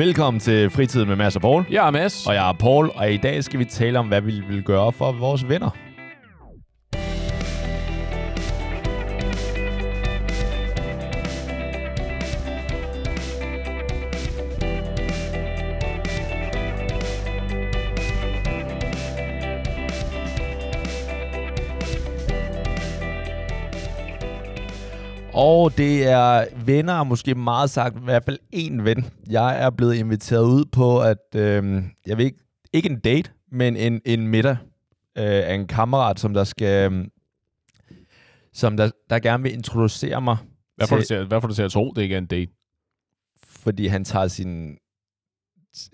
Velkommen til Fritid med Mads og Paul. Jeg er Mads. Og jeg er Paul, og i dag skal vi tale om, hvad vi vil gøre for vores venner. Det er venner, og måske meget sagt, i hvert fald en ven. Jeg er blevet inviteret ud på, at øh, jeg ved ikke, ikke en date, men en, en middag øh, af en kammerat, som der skal, øh, som der, der gerne vil introducere mig. Hvad får, du til, hvad får du til at tro, det ikke er en date? Fordi han tager sin,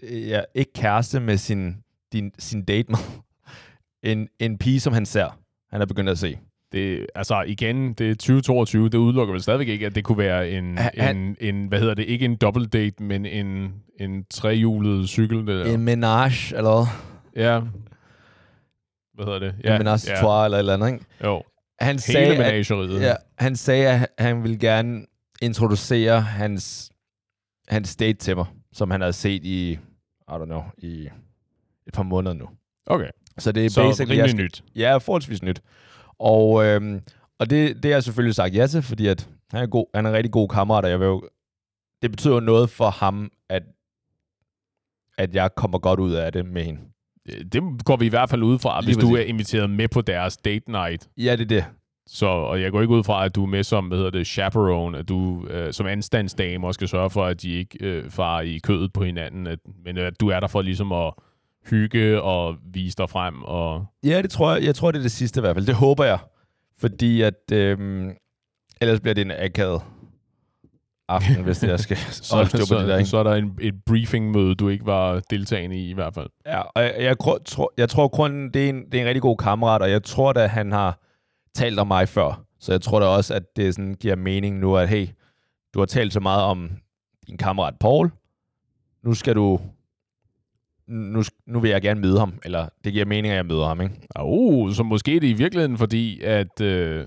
ja, ikke kæreste med sin, din, sin date med. en, en pige, som han ser. Han er begyndt at se. Det, altså igen, det er 2022, det udelukker vel stadigvæk ikke, at det kunne være en, Han- en, en hvad hedder det, ikke en double date, men en, en trehjulet cykel. Det. En menage, eller hvad? Ja. Hvad hedder det? Ja, en menage ja. ja. eller et eller andet, ikke? Jo, Han hele sagde, at, menageriet. ja, han sagde, at han ville gerne introducere hans, hans date til mig, som han havde set i, I don't know, i et par måneder nu. Okay, Så det er så basically, jeg rimelig skal, nyt. Ja, forholdsvis nyt. Og, øhm, og det, det har jeg selvfølgelig sagt ja til, fordi at han er, god, han er en rigtig god kammerat, og jeg vil jo, det betyder jo noget for ham, at, at jeg kommer godt ud af det med hende. Det går vi i hvert fald ud fra, Lige hvis du er inviteret med på deres date night. Ja, det er det. Så, og jeg går ikke ud fra, at du er med som, hvad hedder det, chaperone, at du øh, som anstandsdame også skal sørge for, at de ikke øh, farer i kødet på hinanden, at, men at du er der for ligesom at hygge og vise dig frem. Og, Ja, det tror jeg. Jeg tror, det er det sidste i hvert fald. Det håber jeg. Fordi at... Øhm, ellers bliver det en akavet aften, hvis det jeg skal så, styr på så, det der. Ikke? så er der en, et briefingmøde, du ikke var deltagende i i hvert fald. Ja, og jeg, jeg, tror- tror, jeg tror kun, det er, en, det er en rigtig god kammerat, og jeg tror da, han har talt om mig før. Så jeg tror da også, at det sådan giver mening nu, at hey, du har talt så meget om din kammerat Paul. Nu skal du... Nu, nu vil jeg gerne møde ham, eller det giver mening, at jeg møder ham, ikke? Oh, så måske er det i virkeligheden fordi, at, øh,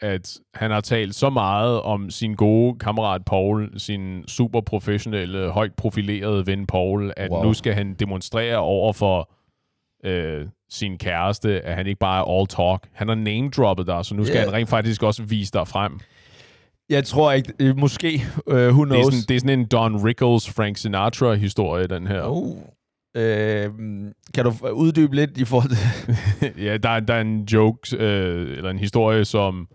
at han har talt så meget om sin gode kammerat Paul, sin super professionelle, højt profilerede ven Paul, at Wow. nu skal han demonstrere over for øh, sin kæreste, at han ikke bare er all talk. Han har name-droppet dig, så nu skal Ja. han rent faktisk også vise dig frem. Jeg tror ikke, øh, måske, uh, who Det er, knows. sådan, det er sådan en Don Rickles, Frank Sinatra-historie, den her. Oh. Øh, kan du uddybe lidt i forhold til... ja, der, er- der er en joke, øh, eller en historie, som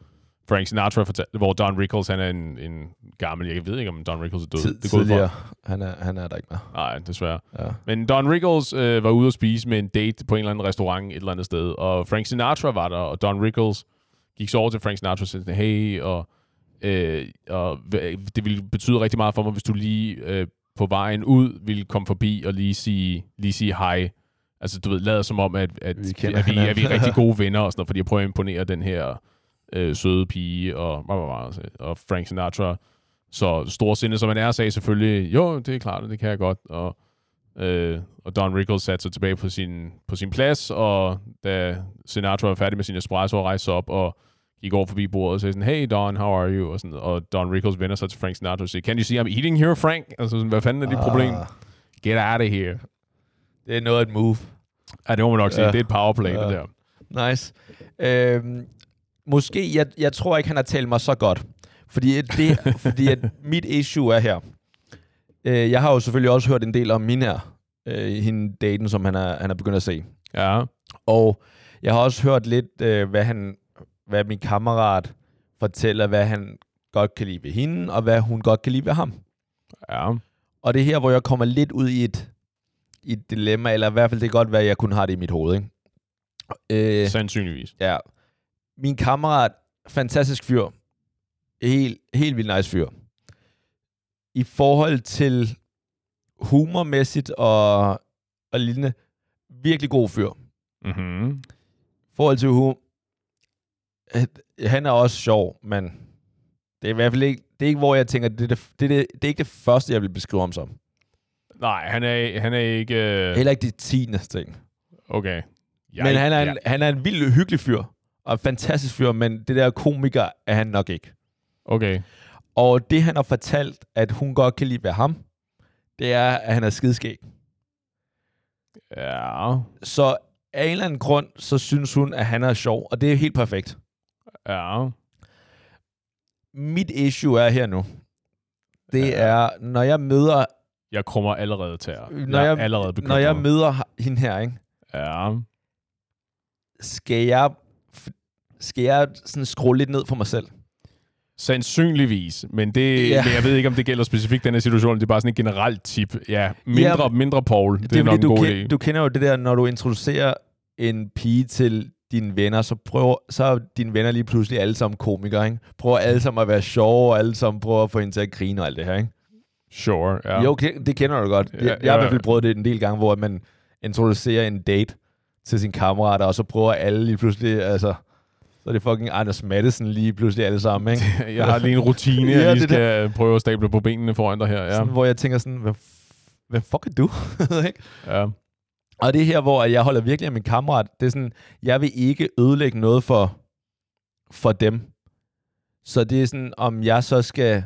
Frank Sinatra fortalte, hvor Don Rickles, han er en, en gammel, jeg ved ikke, om Don Rickles er død. tid, det går tidligere? Han er, han er der ikke mere. Nej, desværre. Ja. Men Don Rickles øh, var ude at spise med en date på en eller anden restaurant et eller andet sted, og Frank Sinatra var der, og Don Rickles gik så over til Frank Sinatra og sagde, hey, og, øh, og det ville betyde rigtig meget for mig, hvis du lige øh, på vejen ud ville komme forbi og lige sige, lige sige hej. Altså, du ved, lader som om, at, at, Vi kender at, vi, at vi er rigtig gode venner og sådan noget, fordi jeg prøver at imponere den her øh, søde pige, og, blah, og Frank Sinatra, så storsindet som han er, sagde selvfølgelig, jo, det er klart, det kan jeg godt, og Øh, og Don Rickles satte sig tilbage på sin, på sin plads, og da Sinatra var færdig med sin espresso, rejste sig op og gik over forbi bordet og sagde sådan, hey Don, how are you? Og, sådan, og Don Rickles vender sig til Frank Sinatra og siger, can you see I'm eating here, Frank? Altså, sådan, hvad fanden er dit problem? Ah, Get out of here. det er noget af et move. Ja, det må man nok sige. Ja. Det er et powerplay, Ja. det der. Nice. Øhm, måske, jeg, jeg tror ikke, han har talt mig så godt. Fordi, at det, fordi at mit issue er her. Øh, jeg har jo selvfølgelig også hørt en del om min her, øh, hende daten, som han er, han er begyndt at se. Ja. Og jeg har også hørt lidt, øh, hvad, han, hvad min kammerat fortæller, hvad han godt kan lide ved hende, og hvad hun godt kan lide ved ham. Ja. Og det er her, hvor jeg kommer lidt ud i et, i et dilemma, eller i hvert fald det kan godt være, at jeg kun har det i mit hoved. Ikke? Øh, Sandsynligvis. Ja. Min kammerat, fantastisk fyr. Helt, helt vildt nice fyr. I forhold til humormæssigt og, og lignende, virkelig god fyr. Mm-hmm. I forhold til humor, han er også sjov, men det er i hvert fald ikke, det er ikke hvor jeg tænker, det er, det, det, det, det er ikke det første, jeg vil beskrive ham som. Nej, han er, han er ikke... Øh... Heller ikke det tiende ting. Okay. Jeg, men han er, en, han er en vild hyggelig fyr, og en fantastisk fyr, men det der komiker er han nok ikke. Okay. Og det, han har fortalt, at hun godt kan lide ved ham, det er, at han er skidskæg. Ja. Så af en eller anden grund, så synes hun, at han er sjov, og det er helt perfekt. Ja. Mit issue er her nu, det Ja. er, når jeg møder, Jeg krummer allerede til Når jeg, jeg- allerede bekymret. når jeg møder hende her, ikke? Ja. skal jeg, skal jeg sådan skrue lidt ned for mig selv? Sandsynligvis, men, det, Ja. men jeg ved ikke, om det gælder specifikt den her situation. Det er bare sådan et generelt tip. Ja, mindre, Ja, mindre Paul. Det, Det er, er nok en du, god ken, idé. du kender jo det der, når du introducerer en pige til dine venner, så prøver så er dine venner lige pludselig alle sammen komikere, ikke? Prøver alle sammen at være sjove, og alle sammen prøver at få hende til at grine og alt det her, ikke? Sure, ja. Ja. Jo, det, kender du godt. Jeg, Ja, jeg har i hvert fald prøvet det en del gange, hvor man introducerer en date til sine kammerater, og så prøver alle lige pludselig, altså, så er det fucking Anders Madsen lige pludselig alle sammen, ikke? Jeg har lige en rutine, Ja, jeg lige skal prøve at stable på benene foran dig her. Ja. Sådan, hvor jeg tænker sådan, hvad, hvad fuck er du? Ikke? ja. Og det er her, hvor jeg holder virkelig af min kammerat. Det er sådan, jeg vil ikke ødelægge noget for, for dem. Så det er sådan, om jeg så skal,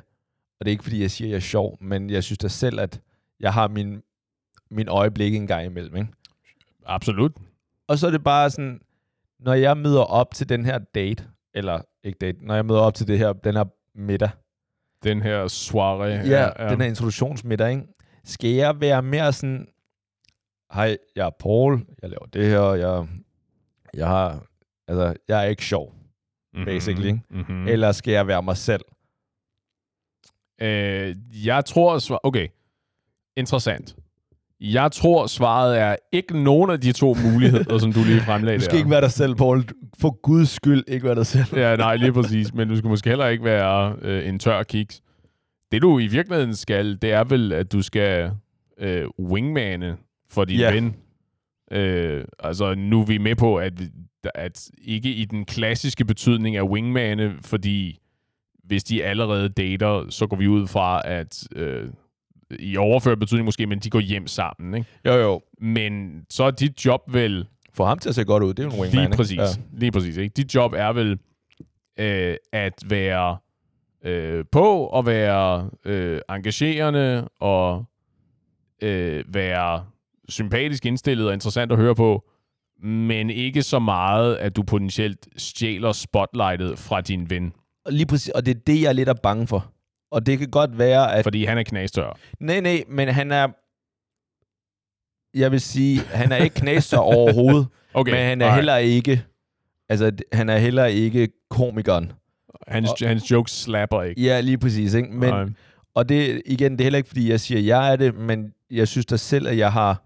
og det er ikke fordi, jeg siger, at jeg er sjov, men jeg synes da selv, at jeg har min, min øjeblik en gang imellem. Ikke? Absolut. Og så er det bare sådan, når jeg møder op til den her date, eller ikke date, når jeg møder op til det her, den her middag, Den her soirée. ja, ja. den her introduktionsmiddag, ikke? skal jeg være mere sådan, hej, jeg er Paul, jeg laver det her, jeg, jeg har, altså, jeg er ikke sjov, Mhm, basically? Mm-hmm. mm. eller skal jeg være mig selv? Øh, jeg tror... Svar- okay. Interessant. Jeg tror, svaret er ikke nogen af de to muligheder, som du lige fremlagde Du skal der. ikke være dig selv, Paul. For guds skyld ikke være dig selv. Ja, nej, lige præcis. Men du skal måske heller ikke være øh, en tør kiks. Det du i virkeligheden skal, det er vel, at du skal øh, wingmane for din Ja. ven. Øh, altså, nu er vi med på, at, at ikke i den klassiske betydning af wingmane, fordi hvis de allerede dater, så går vi ud fra, at øh, i overført betydning måske, men de går hjem sammen. Ikke? Jo, jo. Men så er dit job vel Få ham til at se godt ud. Det er jo en wingman, Lige ikke? præcis. Ja. Lige præcis. Ikke? Dit job er vel øh, at være øh, på og være øh, engagerende og øh, være sympatisk indstillet og interessant at høre på, men ikke så meget, at du potentielt stjæler spotlightet fra din ven, Og Lige præcis. Og det er det, jeg er lidt er bange for. Og det kan godt være, at... fordi han er knastør. Nej, nej, men han er... Jeg vil sige, han er ikke knaster overhovedet, Okay, men han er alright. heller ikke... Altså, han er heller ikke komikeren. Hans, hans jokes slapper ikke. Ja, lige præcis, ikke? Men, Nej. og det, igen, det er heller ikke, fordi jeg siger, jeg er det, men jeg synes da selv, at jeg har,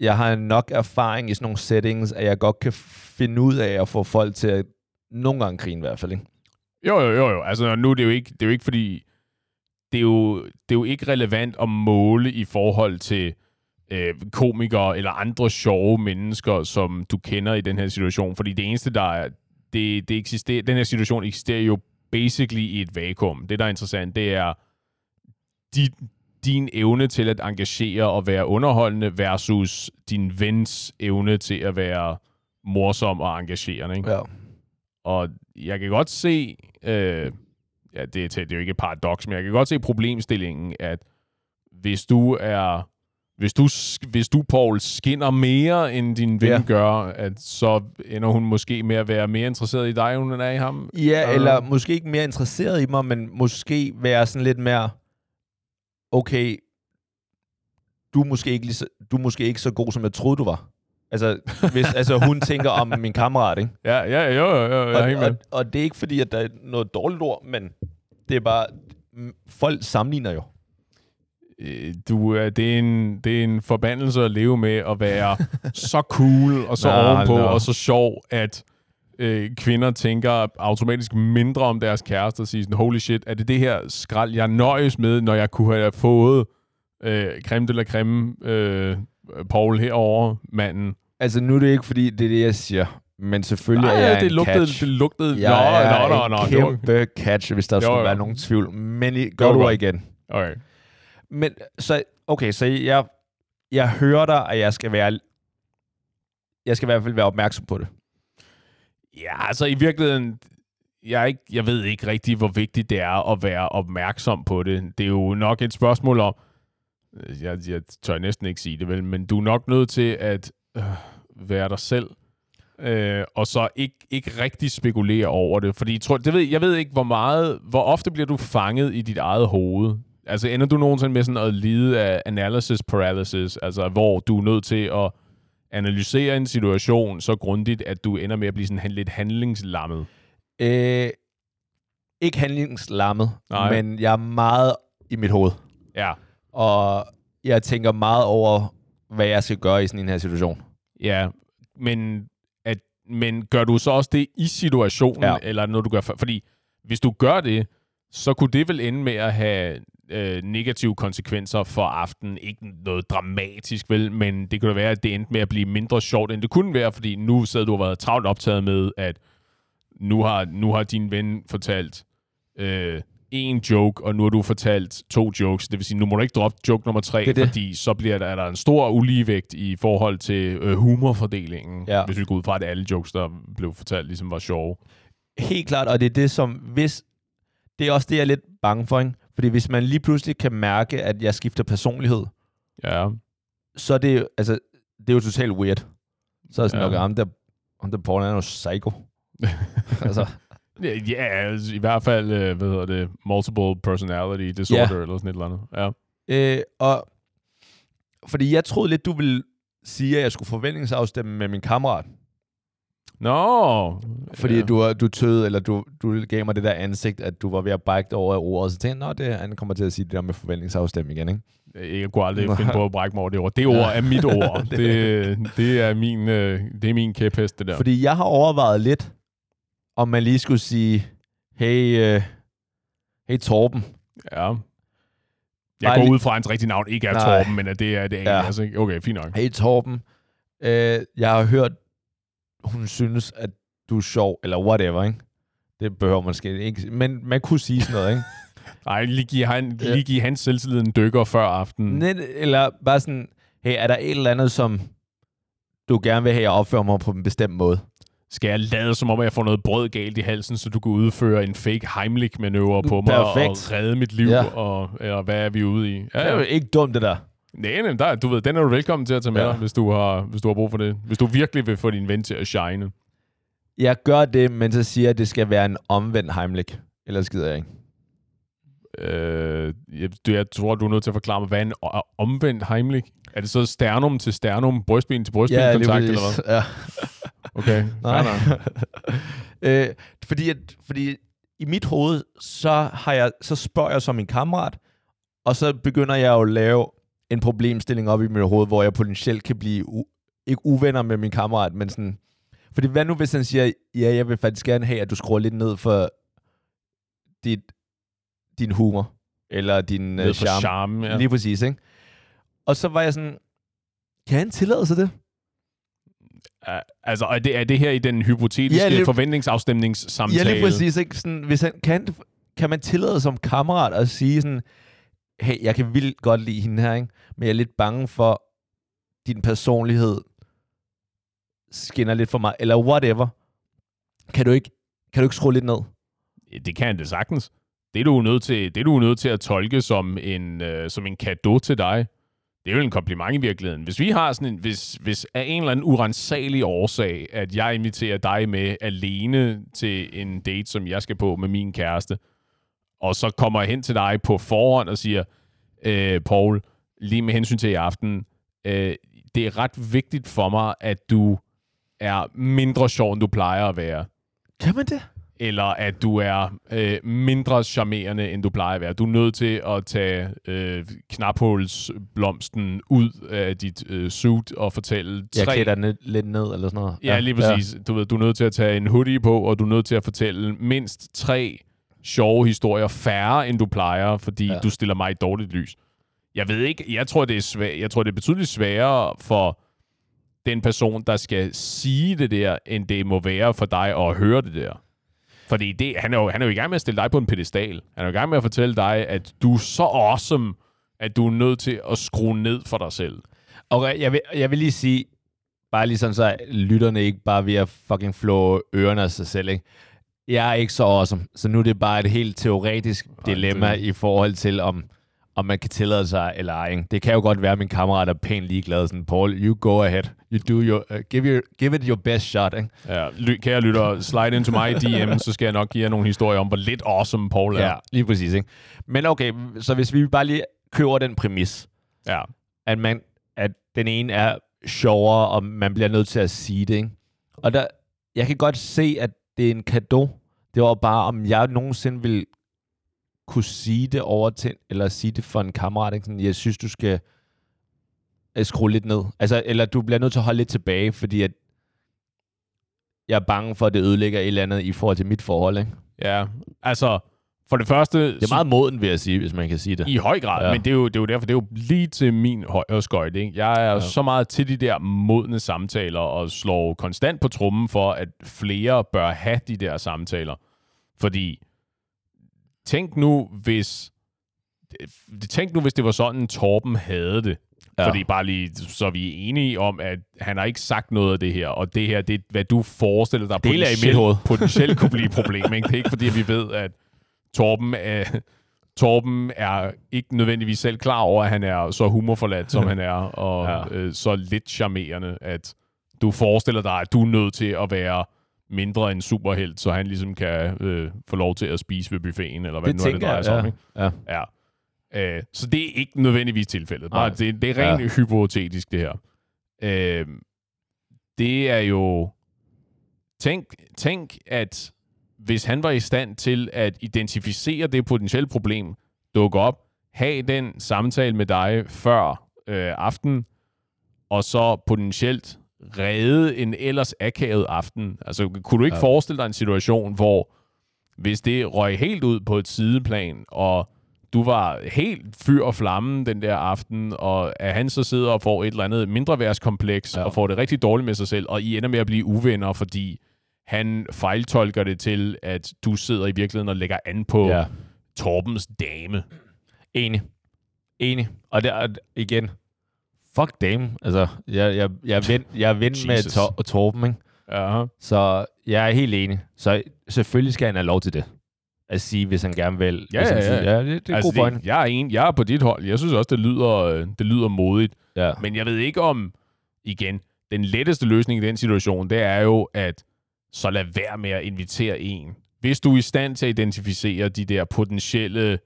jeg har nok erfaring i sådan nogle settings, at jeg godt kan finde ud af at få folk til at nogle gange grine i hvert fald, ikke? Jo, jo, jo, jo. Altså, nu er det jo ikke, det er jo ikke fordi, det er jo, det er jo ikke relevant at måle i forhold til øh, komikere eller andre sjove mennesker, som du kender i den her situation. Fordi det eneste, der er, det, det eksisterer, den her situation eksisterer jo basically i et vakuum. Det, der er interessant, det er de, din evne til at engagere og være underholdende versus din vens evne til at være morsom og engagerende. Ikke? Ja. Og jeg kan godt se, øh, ja, det, er, det er jo ikke et paradoks, men jeg kan godt se problemstillingen, at hvis du er, hvis du, hvis du, Paul, skinner mere, end din ven ja. gør, at så ender hun måske med at være mere interesseret i dig, end hun er i ham. Ja, Øh. eller måske ikke mere interesseret i mig, men måske være sådan lidt mere, okay, du er måske ikke, lige så, du er måske ikke så god, som jeg troede, du var. Altså, hvis altså, hun tænker om min kammerat, ikke? Ja, ja, jo, jo, jo, jeg og, og, og det er ikke fordi, at der er noget dårligt ord, men det er bare, mm, folk sammenligner jo. Øh, Du, er- det, er en, det er en forbandelse at leve med at være så cool og så Nå, ovenpå nå. og så sjov, at øh, kvinder tænker automatisk mindre om deres kæreste og siger sådan, holy shit, er det det her skrald, jeg nøjes med, når jeg kunne have fået øh, creme de la creme øh, Paul herover manden. Altså, nu er det ikke fordi, det er det, jeg siger, men selvfølgelig Nej, er jeg det lugtede, catch. det lugtede, Jeg er nå, nå, nå, nå, det var- kæmpe catch, hvis der Jo, skulle jo. være nogen tvivl. Men I, gør du igen. okay. Men så, okay, så jeg, jeg hører dig, at jeg skal være, jeg skal i hvert fald være opmærksom på det. Ja, altså i virkeligheden, jeg, ikke, jeg ved ikke rigtig, hvor vigtigt det er at være opmærksom på det. Det er jo nok et spørgsmål om, øh, Jeg, jeg tør næsten ikke sige det, vel, men du er nok nødt til at øh, være dig selv, øh, og så ikke, ikke rigtig spekulere over det. Fordi tror, det ved, jeg ved ikke, hvor meget, hvor ofte bliver du fanget i dit eget hoved. Altså ender du nogensinde med sådan at lide af analysis paralysis, altså hvor du er nødt til at analysere en situation så grundigt, at du ender med at blive sådan lidt handlingslammet? Øh, ikke handlingslammet, Nej. men jeg er meget i mit hoved. Ja. Og jeg tænker meget over, hvad jeg skal gøre i sådan en her situation. Ja, men, at, men gør du så også det i situationen, Ja. eller når du gør... Fordi hvis du gør det, så kunne det vel ende med at have øh, negative konsekvenser for aftenen. Ikke noget dramatisk, vel, men det kunne da være, at det endte med at blive mindre sjovt, end det kunne være, fordi nu sad du og været travlt optaget med, at nu har, nu har din ven fortalt øh, en joke, og nu har du fortalt to jokes. Det vil sige, nu må du ikke droppe joke nummer tre, Det det. fordi så bliver der, er der en stor uligevægt i forhold til øh, humorfordelingen, Ja. hvis vi går ud fra, at alle jokes, der blev fortalt, ligesom var sjove. Helt klart, og det er det, som hvis... Det er også det, jeg er lidt bange for, ikke? Fordi hvis man lige pludselig kan mærke, at jeg skifter personlighed, Ja, så er det jo, altså, det er jo totalt weird. Så er det sådan, Ja. okay, ham der, ham der Paul, er jo psycho. altså, Ja, ja altså, i hvert fald, øh, hvad hedder det, multiple personality disorder, Ja. eller sådan et eller andet. Ja. øh, og fordi jeg troede lidt, du ville sige, at jeg skulle forventningsafstemme med min kammerat. Nå! Fordi ja. du, du tøede, eller du, du gav mig det der ansigt, at du var ved at brække over af ordet. Så tænkte jeg, nå, det, han kommer til at sige det der med forventningsafstemning igen, ikke? Jeg kunne aldrig finde på at brække mig over det ord. Det ord er mit ord. det, det, er min, øh, det er min kæphest, det der. Fordi jeg har overvejet lidt, om man lige skulle sige, hey, uh, hey Torben, Ja. Jeg går ud fra, at hans rigtige navn ikke er Nej. Torben, men at det er det Ja. ja. altså? Okay, fint nok. hey Torben, øh, jeg har hørt, hun synes, at du er sjov, eller whatever, ikke? Det behøver man måske ikke, men man kunne sige sådan noget, ikke? Ej, lige give, han, Ja. lige give hans selvtillid en dykker før aftenen. Net, eller bare sådan, hey, er der et eller andet, som du gerne vil have, jeg opfører mig på en bestemt måde? Skal jeg lade som om, at jeg får noget brød galt i halsen, så du kan udføre en fake Heimlich-manøvre på mig og Perfekt. redde mit liv? Ja. Og, eller hvad er vi ude i? Ja, det er jo Ja, ikke dumt, det der. Nej, nej, der, du ved, den er du velkommen til at tage med Ja. dig, hvis du, har, hvis du har brug for det. Hvis du virkelig vil få din ven til at shine. Jeg gør det, men så siger jeg, at det skal være en omvendt Heimlich. Ellers gider jeg ikke. Øh, jeg, du- jeg tror, du er nødt til at forklare mig, hvad en omvendt Heimlich? Er det så sternum til sternum, brystben til brystben lige kontakt, eller hvad? Ja. Okay, Nej. nok. øh, fordi, at, fordi i mit hoved, så, har jeg, så spørger jeg som min kammerat, og så begynder jeg jo at lave en problemstilling op i mit hoved, hvor jeg potentielt kan blive, u- ikke uvenner med min kammerat, men sådan... Fordi hvad nu, hvis han siger, ja, jeg vil faktisk gerne have, at du skruer lidt ned for dit, din humor, eller din uh, charme. charme, ja. Lige præcis, ikke? Og så var jeg sådan, kan han tillade sig det? Altså, er det, er det her i den hypotetiske ja, lige- forventningsafstemningssamtale? Ja, lige præcis. Ikke? Sådan, hvis han, kan, kan man tillade som kammerat at sige sådan, hey, jeg kan vildt godt lide hende her, ikke? men jeg er lidt bange for, din personlighed skinner lidt for mig, eller whatever. Kan du ikke, kan du ikke skrue lidt ned? Det kan det sagtens. Det er du nødt til, det er du nødt til at tolke som en, øh, som en gave til dig. Det er jo en kompliment i virkeligheden. Hvis vi har sådan en, hvis, hvis af en eller anden urensagelig årsag, at jeg inviterer dig med alene til en date, som jeg skal på med min kæreste, og så kommer jeg hen til dig på forhånd og siger, øh, Paul, lige med hensyn til i aften, øh, det er ret vigtigt for mig, at du er mindre sjov, end du plejer at være Kan man det? eller at du er øh, mindre charmerende, end du plejer at være. Du er nødt til at tage øh, knaphulsblomsten ud af dit øh, suit og fortælle Jeg tre... klæder ned, lidt ned, eller sådan noget. Ja, lige præcis. Du, ved, du er nødt til at tage en hoodie på, og du er nødt til at fortælle mindst tre sjove historier færre, end du plejer, fordi Ja. du stiller mig i dårligt lys. Jeg ved ikke, jeg tror, det er svært, jeg tror, det er betydeligt sværere for den person, der skal sige det der, end det må være for dig at høre det der. Fordi det, han, er jo, han er jo i gang med at stille dig på en pedestal. Han er jo i gang med at fortælle dig, at du er så awesome, at du er nødt til at skrue ned for dig selv. Okay, jeg vil, jeg vil lige sige, bare lige sådan, så lytterne ikke bare ved at fucking flå ørerne af sig selv, ikke? Jeg er ikke så awesome, så nu er det bare et helt teoretisk dilemma det- i forhold til, om, om man kan tillade sig eller ej. ikke? Det kan jo godt være, at min kammerat er pænt ligeglad. Sådan, Paul, you go ahead. You do your, uh, give, your, give it your best shot. Ikke? Ja, ly- kære lytter, slide into my DM, så skal jeg nok give jer nogle historier om, hvor lidt awesome Paul er. Ja, lige præcis. Ikke? Men okay, så hvis vi bare lige køber den præmis, ja. at, man, at den ene er sjovere, og man bliver nødt til at sige det. Ikke? Og der, jeg kan godt se, at det er en gave. Det var bare, om jeg nogensinde vil kunne sige det over til, eller sige det for en kammerat. Ikke? Sådan, jeg synes, du skal øh, skrue lidt ned. Altså, eller du bliver nødt til at holde lidt tilbage, fordi at jeg er bange for, at det ødelægger et eller andet i forhold til mit forhold. Ikke? Ja, altså, for det første... Det er meget moden, vil jeg sige, hvis man kan sige det. I høj grad, ja. Men det er, jo, det er jo derfor, det er jo lige til min højre skøjt. Ikke? Jeg er ja. Så meget til de der modne samtaler, og slår konstant på trummen for, at flere bør have de der samtaler. Fordi, tænk nu, hvis... Tænk nu, hvis det var sådan, Torben havde det. Ja. Fordi bare lige, så vi er enige om, at han har ikke sagt noget af det her, og det her, det er, hvad du forestiller dig potentielt- potentielt kunne blive et problem. Ikke? Det er ikke, fordi vi ved, at Torben er, Torben er ikke nødvendigvis selv klar over, at han er så humorforladt, som han er, og ja. Øh, så lidt charmerende, at du forestiller dig, at du er nødt til at være mindre end superhelt, så han ligesom kan øh, få lov til at spise ved buffeten, eller hvad det det nu er, det drejer sig om. ja. Ikke? ja. Ja. Øh, så det er ikke nødvendigvis tilfældet. Bare, det, det er rent ja. hypotetisk, det her. Øh, det er jo... Tænk, tænk, at hvis han var i stand til at identificere det potentielle problem, dukke op, have den samtale med dig før øh, aften, og så potentielt redde en ellers akavet aften. Altså, kunne du ikke ja. Forestille dig en situation, hvor hvis det røg helt ud på et sideplan, og du var helt fyr og flamme den der aften, og at han så sidder og får et eller andet mindreværdskompleks. Ja. og får det rigtig dårligt med sig selv, og I ender med at blive uvenner, fordi han fejltolker det til, at du sidder i virkeligheden og lægger an på ja. Torbens dame. Enig. Enig. Og det er igen, fuck damn. Altså, jeg, jeg, jeg er ven, jeg ven med. Tor, Torben, ikke? Ja. Så jeg er helt enig. Så selvfølgelig skal han have lov til det. At sige, hvis han gerne vil. Ja, hvis han ja, siger- ja. ja det, det er altså, god point. det, jeg, er en, jeg er på dit hold. Jeg synes også, det lyder, det lyder modigt. Ja. Men jeg ved ikke om, igen, den letteste løsning i den situation, det er jo, at så lad være med at invitere en. Hvis du er i stand til at identificere de der potentielle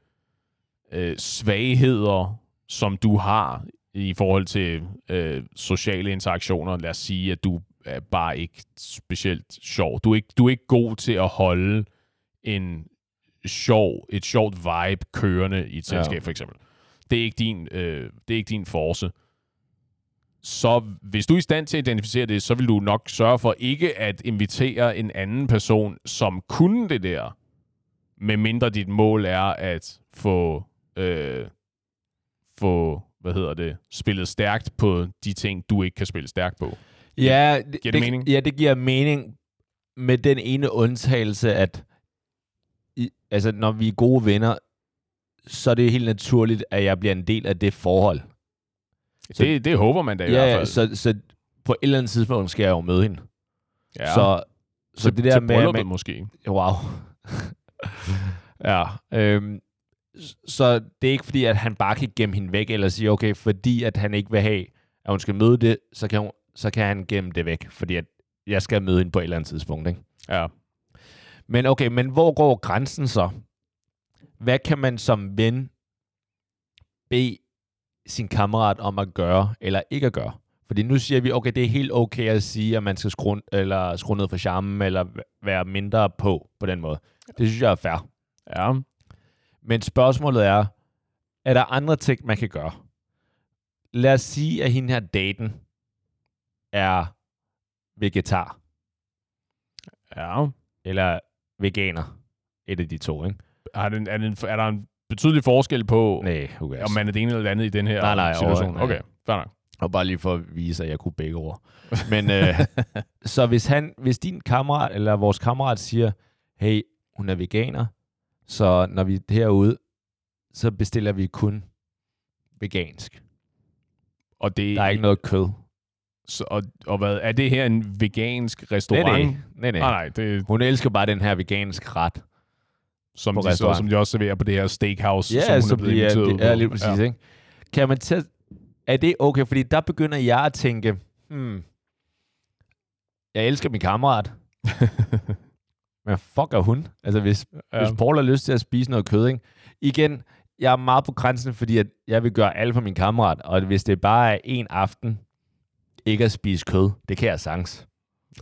øh, svagheder, som du har i forhold til øh, sociale interaktioner, lad os sige, at du er bare ikke specielt sjov. Du er ikke, du er ikke god til at holde en sjov, et sjovt vibe kørende i et Ja. selskab, for eksempel. Det er ikke din, øh, det er ikke din force så hvis du er i stand til at identificere det, så vil du nok sørge for ikke at invitere en anden person, som kunne det der, med mindre dit mål er at få, øh, få hvad hedder det, spillet stærkt på de ting, du ikke kan spille stærkt på. Ja, det, Giver det mening? Ja, det giver mening med den ene undtagelse, at i, altså, når vi er gode venner, så er det helt naturligt, at jeg bliver en del af det forhold. Så, det, det håber man da i ja, hvert ja, fald. så, så på et eller andet tidspunkt skal jeg jo møde hende. ja. Så, så til, det der til med... man- måske. Wow. ja. Øhm, så det er ikke fordi, at han bare kan gemme hende væk, eller sige, okay, fordi at han ikke vil have, at hun skal møde det, så kan, hun, så kan han gemme det væk, fordi at jeg skal møde hende på et eller andet tidspunkt. Ikke? Ja. Men okay, men hvor går grænsen så? Hvad kan man som ven bede sin kammerat om at gøre, eller ikke at gøre? Fordi nu siger vi, okay, det er helt okay at sige, at man skal skrue, eller skrue ned for charmen, eller være mindre på, på den måde. Det synes jeg er fair. Ja. Men spørgsmålet er, er der andre ting, man kan gøre? Lad os sige, at hende her daten er vegetar, Ja. eller veganer. Et af de to, ikke? Er, den, er, den, er der en betydelig forskel på, Nej, cares? om man er det ene eller det andet i den her Nej, nej, situation? Okay, fair nok. Og bare lige for at vise, at jeg kunne begge ord. Men øh, så hvis, han, hvis din kammerat, eller vores kammerat siger, hey, hun er veganer, så når vi er herude, så bestiller vi kun vegansk. Og det, Der er ikke noget kød. Så, og, og hvad, er det her en vegansk restaurant? nej. nej, nej. Nej, nej, det, Hun elsker bare den her veganske ret. Som, På de, så, som de også serverer på det her steakhouse, Ja, som hun så er blevet bliver inviteret ja, på. lige præcis, ikke? Kan man tage, er det okay? Fordi der begynder jeg at tænke, hmm, jeg elsker min kammerat, men fuck er hun? Altså, hvis, ja. Ja. hvis Paul har lyst til at spise noget kød, ikke? Igen, jeg er meget på grænsen, fordi at jeg vil gøre alt for min kammerat, og hvis det bare er en aften, ikke at spise kød, det kan jeg sagtens.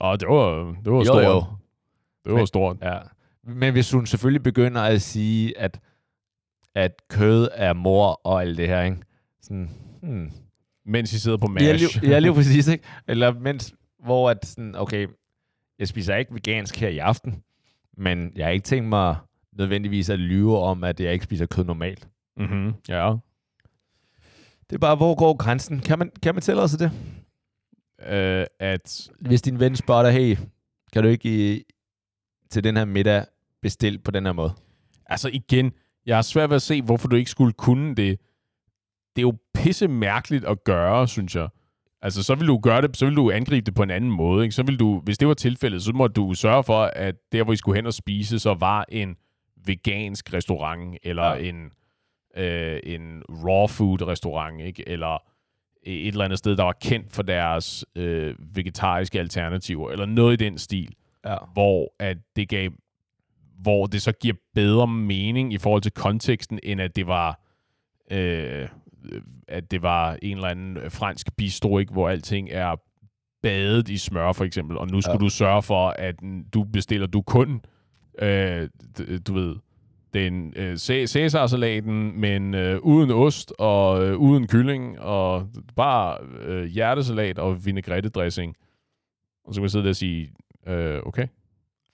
Og det var, det var Jo, stort. jo. Det var Men- stort. Ja. Men hvis hun selvfølgelig begynder at sige, at, at kød er mor og alt det her, ikke? Sådan, hmm. Mens I sidder på Ja, MASH. lige, ja, lige præcis, ikke? Eller mens, hvor at sådan, okay, jeg spiser ikke vegansk her i aften, men jeg har ikke tænkt mig nødvendigvis at lyve om, at jeg ikke spiser kød normalt. mm-hmm. Ja. Det er bare, hvor går grænsen? Kan man, kan man tillade sig det? Øh, at Hvis din ven spørger dig, hey, kan du ikke i, til den her middag bestille på den her måde? Altså igen, jeg har svært ved at se, hvorfor du ikke skulle kunne det. Det er jo pisse mærkeligt at gøre, synes jeg. Altså, så vil du gøre det, så vil du angribe det på en anden måde. Ikke? Så vil du, hvis det var tilfældet, så må du sørge for, at der, hvor I skulle hen og spise, så var en vegansk restaurant, eller ja. en, øh, en raw food restaurant, ikke? eller et eller andet sted, der var kendt for deres øh, vegetariske alternativer, eller noget i den stil Ja. hvor at det gav hvor det så giver bedre mening i forhold til konteksten, end at det var øh, at det var en eller anden fransk bistro, ikke, hvor alting er badet i smør, for eksempel, og nu skulle Ja. du sørge for, at du bestiller du kun, øh, du ved, den øh, Cæ- Cæsar-salaten, men øh, uden ost og øh, uden kylling, og bare øh, hjertesalat og vinaigrette-dressing. Og så kan man sidde der og sige, øh, okay,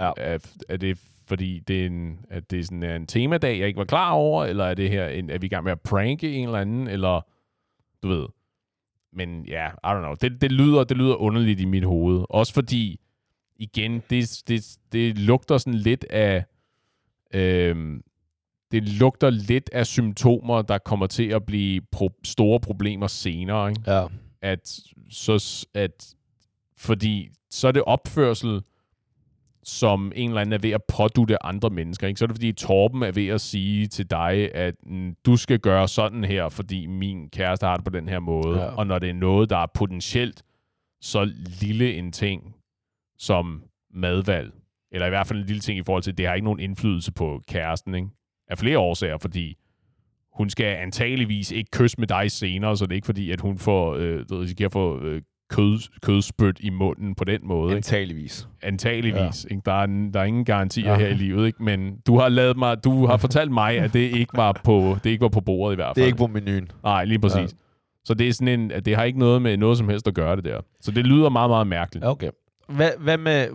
Ja. er, er det fordi, det er en, at det er sådan en temadag, jeg ikke var klar over, eller er det her, en, er vi i gang med at pranke en eller anden, eller du ved. Men ja, I don't know. Det, det, lyder, det lyder underligt i mit hoved. Også fordi, igen, det, det, det lugter sådan lidt af, øhm, det lugter lidt af symptomer, der kommer til at blive pro- store problemer senere. Ikke? Ja. at så at fordi så er det opførsel som en eller anden er ved at pådutte andre mennesker. Ikke? Så er det fordi Torben er ved at sige til dig, at mm, du skal gøre sådan her, fordi min kæreste har det på den her måde. Ja. Og når det er noget, der er potentielt så lille en ting som madvalg, eller i hvert fald en lille ting i forhold til, at det har ikke nogen indflydelse på kæresten, ikke? af flere årsager, fordi hun skal antageligvis ikke kysse med dig senere, så det er ikke fordi, at hun får, øh, risikerer at få øh, kød, kødspyt i munden på den måde. Ikke? Antageligvis. Antageligvis. Ja. Ikke? Der, er, der er ingen garantier Ja. her i livet, ikke? men du har lavet mig, du har fortalt mig, at det ikke var på, det ikke var på bordet i hvert fald. Det er ikke på menuen. Nej, lige præcis. Ja. Ja. Så det er sådan en, at det har ikke noget med noget som helst at gøre det der. Så det lyder meget, meget mærkeligt. Okay. Hvad, hvad, med,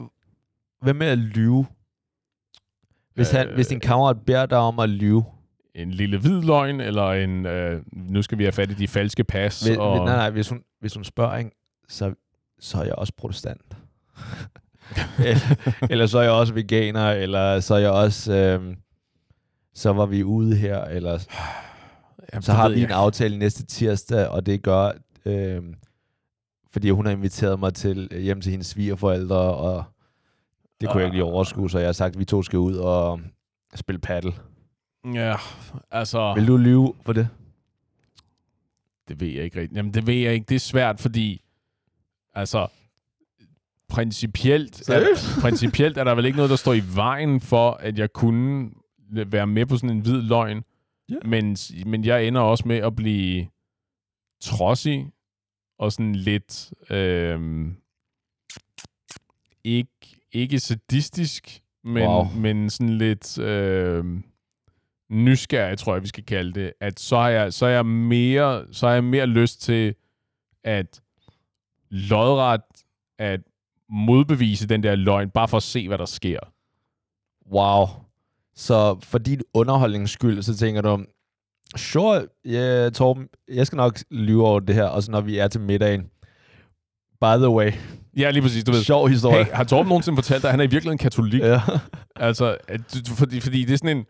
hvad med at lyve? Hvis, han, Øh. hvis din kammerat beder dig om at lyve. En lille hvid løgn, eller en, øh, nu skal vi have fat i de falske pas. Hvis, og, nej, nej, hvis hun, hvis hun spørger, ikke, så, så er jeg også protestant. eller, eller så er jeg også veganer, eller så er jeg også... Øh, så var vi ude her, eller Jamen, så har vi jeg en aftale næste tirsdag, og det gør, øh, fordi hun har inviteret mig til hjem til hendes svigerforældre, og det kunne jeg ikke lige overskue, så jeg har sagt, at vi to skal ud og spille paddle. Ja, altså... Vil du lyve for det? Det ved jeg ikke rigtigt. Jamen, det ved jeg ikke. Det er svært, fordi... Altså... Principielt, er, principielt er der vel ikke noget, der står i vejen for, at jeg kunne være med på sådan en hvid løgn. Ja. Men, men jeg ender også med at blive trodsig og sådan lidt... Øhm, ikke, ikke sadistisk, men, Wow. men sådan lidt... Øhm, nysgerrig, tror jeg, vi skal kalde det, at så har jeg, så er jeg, mere, så har jeg mere lyst til at lodret at modbevise den der løgn, bare for at se, hvad der sker. Wow. Så for din underholdnings skyld, så tænker du, sure, yeah, Torben, jeg skal nok lyve over det her, og så når vi er til middagen. By the way, Ja, lige præcis, du ved. sjov historie. Hey, har Torben nogensinde fortalt dig, at han er i virkeligheden katolik? Ja. Altså, fordi, fordi det er sådan en...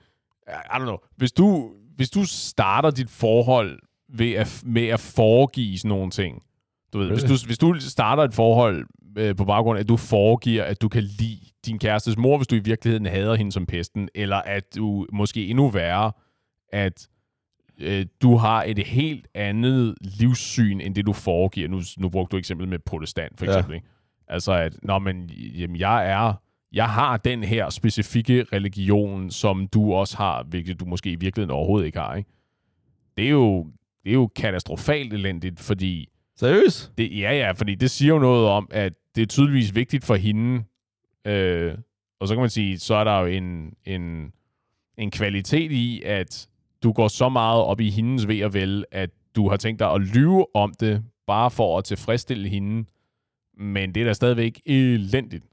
I don't know. Hvis du, hvis du starter dit forhold ved at, med at foregive sådan nogle ting, du ved, hvis, du, hvis du starter et forhold øh, på baggrund af, at du foregiver, at du kan lide din kærestes mor, hvis du i virkeligheden hader hende som pesten, eller at du måske endnu værre, at øh, du har et helt andet livssyn, end det du foregiver. Nu, nu brugte du eksempel med protestant, for Ja. eksempel. Ikke? Altså, at Nå, men, jamen, jeg er jeg har den her specifikke religion, som du også har, hvilket du måske i virkeligheden overhovedet ikke har. Ikke? Det, er jo, det er jo katastrofalt elendigt, fordi Seriøst? det, ja, ja, fordi det siger jo noget om, at det er tydeligvis vigtigt for hende. Øh, og så kan man sige, så er der jo en, en, en kvalitet i, at du går så meget op i hendes ved og vel, at du har tænkt dig at lyve om det, bare for at tilfredsstille hende. Men det er da stadigvæk elendigt.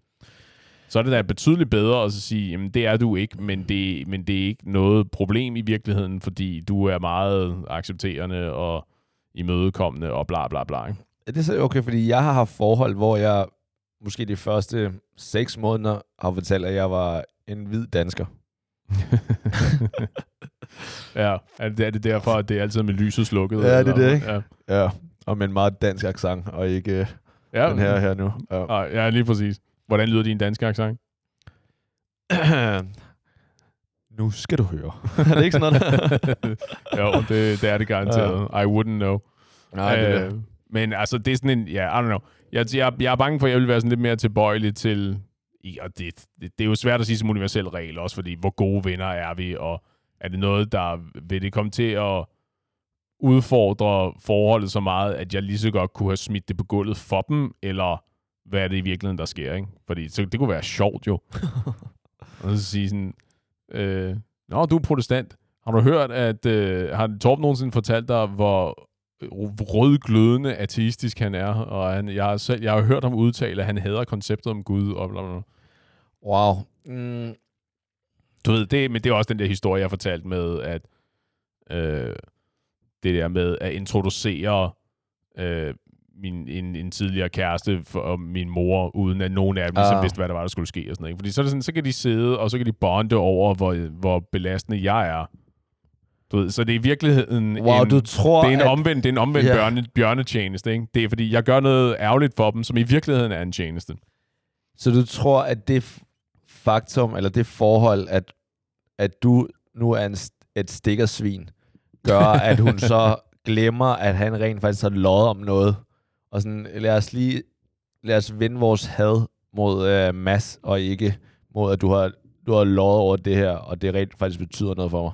Så er det da betydeligt bedre at så sige, jamen det er du ikke, men det, men det er ikke noget problem i virkeligheden, fordi du er meget accepterende og imødekommende og bla bla bla. Ikke? Er det så okay, fordi jeg har haft forhold, hvor jeg måske de første seks måneder har fortalt, at jeg var en hvid dansker. ja, er det, er det derfor, at det er altid med lyset slukket? Ja, det er det, ikke? Ja, Ja, og med en meget dansk accent, og ikke øh, ja. den her her nu. Ja. Ja, lige præcis. Hvordan lyder din danske accent? nu skal du høre. er det ikke sådan noget? jo, det, det er det garanteret. I wouldn't know. Nej, det er det. Øh, Men altså, det er sådan en... Ja, I don't know. Jeg, jeg, jeg er bange for, at jeg vil være sådan lidt mere tilbøjelig til... Og det, det, det er jo svært at sige som universel regel også, fordi hvor gode venner er vi, og er det noget, der vil det komme til at udfordre forholdet så meget, at jeg lige så godt kunne have smidt det på gulvet for dem, eller hvad er det i virkeligheden, der sker, ikke? Fordi så, det kunne være sjovt jo. og så sige sådan, øh, Nå, du er protestant. Har du hørt, at... Øh, har Torben nogensinde fortalt dig, hvor rødglødende ateistisk han er, og han, jeg, har selv, jeg har hørt ham udtale, at han hader konceptet om Gud, og bla, bla, bla. Wow. Mm, Du ved, det, men det er også den der historie, jeg har fortalt med, at øh, det der med at introducere øh, min, en, en tidligere kæreste for og min mor, uden at nogen af dem ligesom Ah. vidste, hvad der var, der skulle ske. Og sådan noget. ikke? Fordi så, er det sådan, så kan de sidde, og så kan de bonde over, hvor, hvor belastende jeg er. Du ved, så det er i virkeligheden wow, en, du tror, det er en at... omvendt, det er en omvendt Ja. bjørne, bjørnetjeneste. Ikke? Det er fordi, jeg gør noget ærgerligt for dem, som i virkeligheden er en tjeneste. Så du tror, at det faktum, eller det forhold, at, at du nu er en, et stikkersvin, gør, at hun så glemmer, at han rent faktisk har løjet om noget. Og sådan, lad os lige lad os vinde vores had mod øh, Mads, og ikke mod, at du har, du har løjet over det her, og det rent faktisk betyder noget for mig.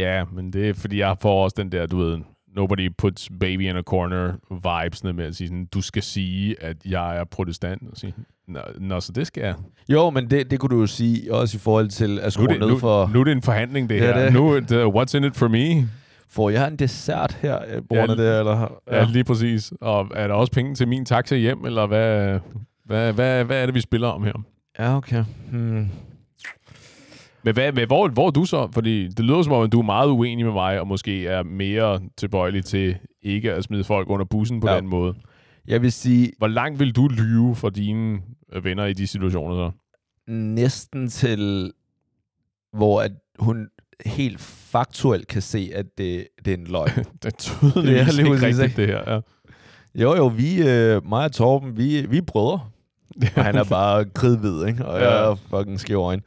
Ja, men det er fordi, jeg får også den der, du ved, nobody puts baby in a corner vibesne med at sige sådan, du skal sige, at jeg er protestant. Og sige, Nå, nå, så det skal jeg. Jo, men det, det kunne du jo sige også i forhold til at Nu skrue det, ned nu, for... nu er det en forhandling, det Ja, her. det. Nu er det, what's in it for me? Får jeg en dessert her, øh, Ja, det, eller? Ja. lige præcis. Og er der også penge til min taxa hjem, eller hvad, hvad, hvad, hvad er det, vi spiller om her? Ja, okay. Hmm. Men, hvad, men hvor, hvor er du så? Fordi det lyder som om, at du er meget uenig med mig, og måske er mere tilbøjelig til ikke at smide folk under bussen på Ja. ja. den måde. Jeg vil sige, Hvor langt vil du lyve for dine øh, venner i de situationer så? næsten til, hvor at hun helt faktuelt kan se, at det, det er en løgn. Det er tydeligvis ja, lige ikke rigtigt, det her. Ja. jo, jo, vi, øh, mig og Torben, vi, vi er brødre. Og han er bare kridhvid, ikke? Og Ja. jeg er fucking skæv øjne.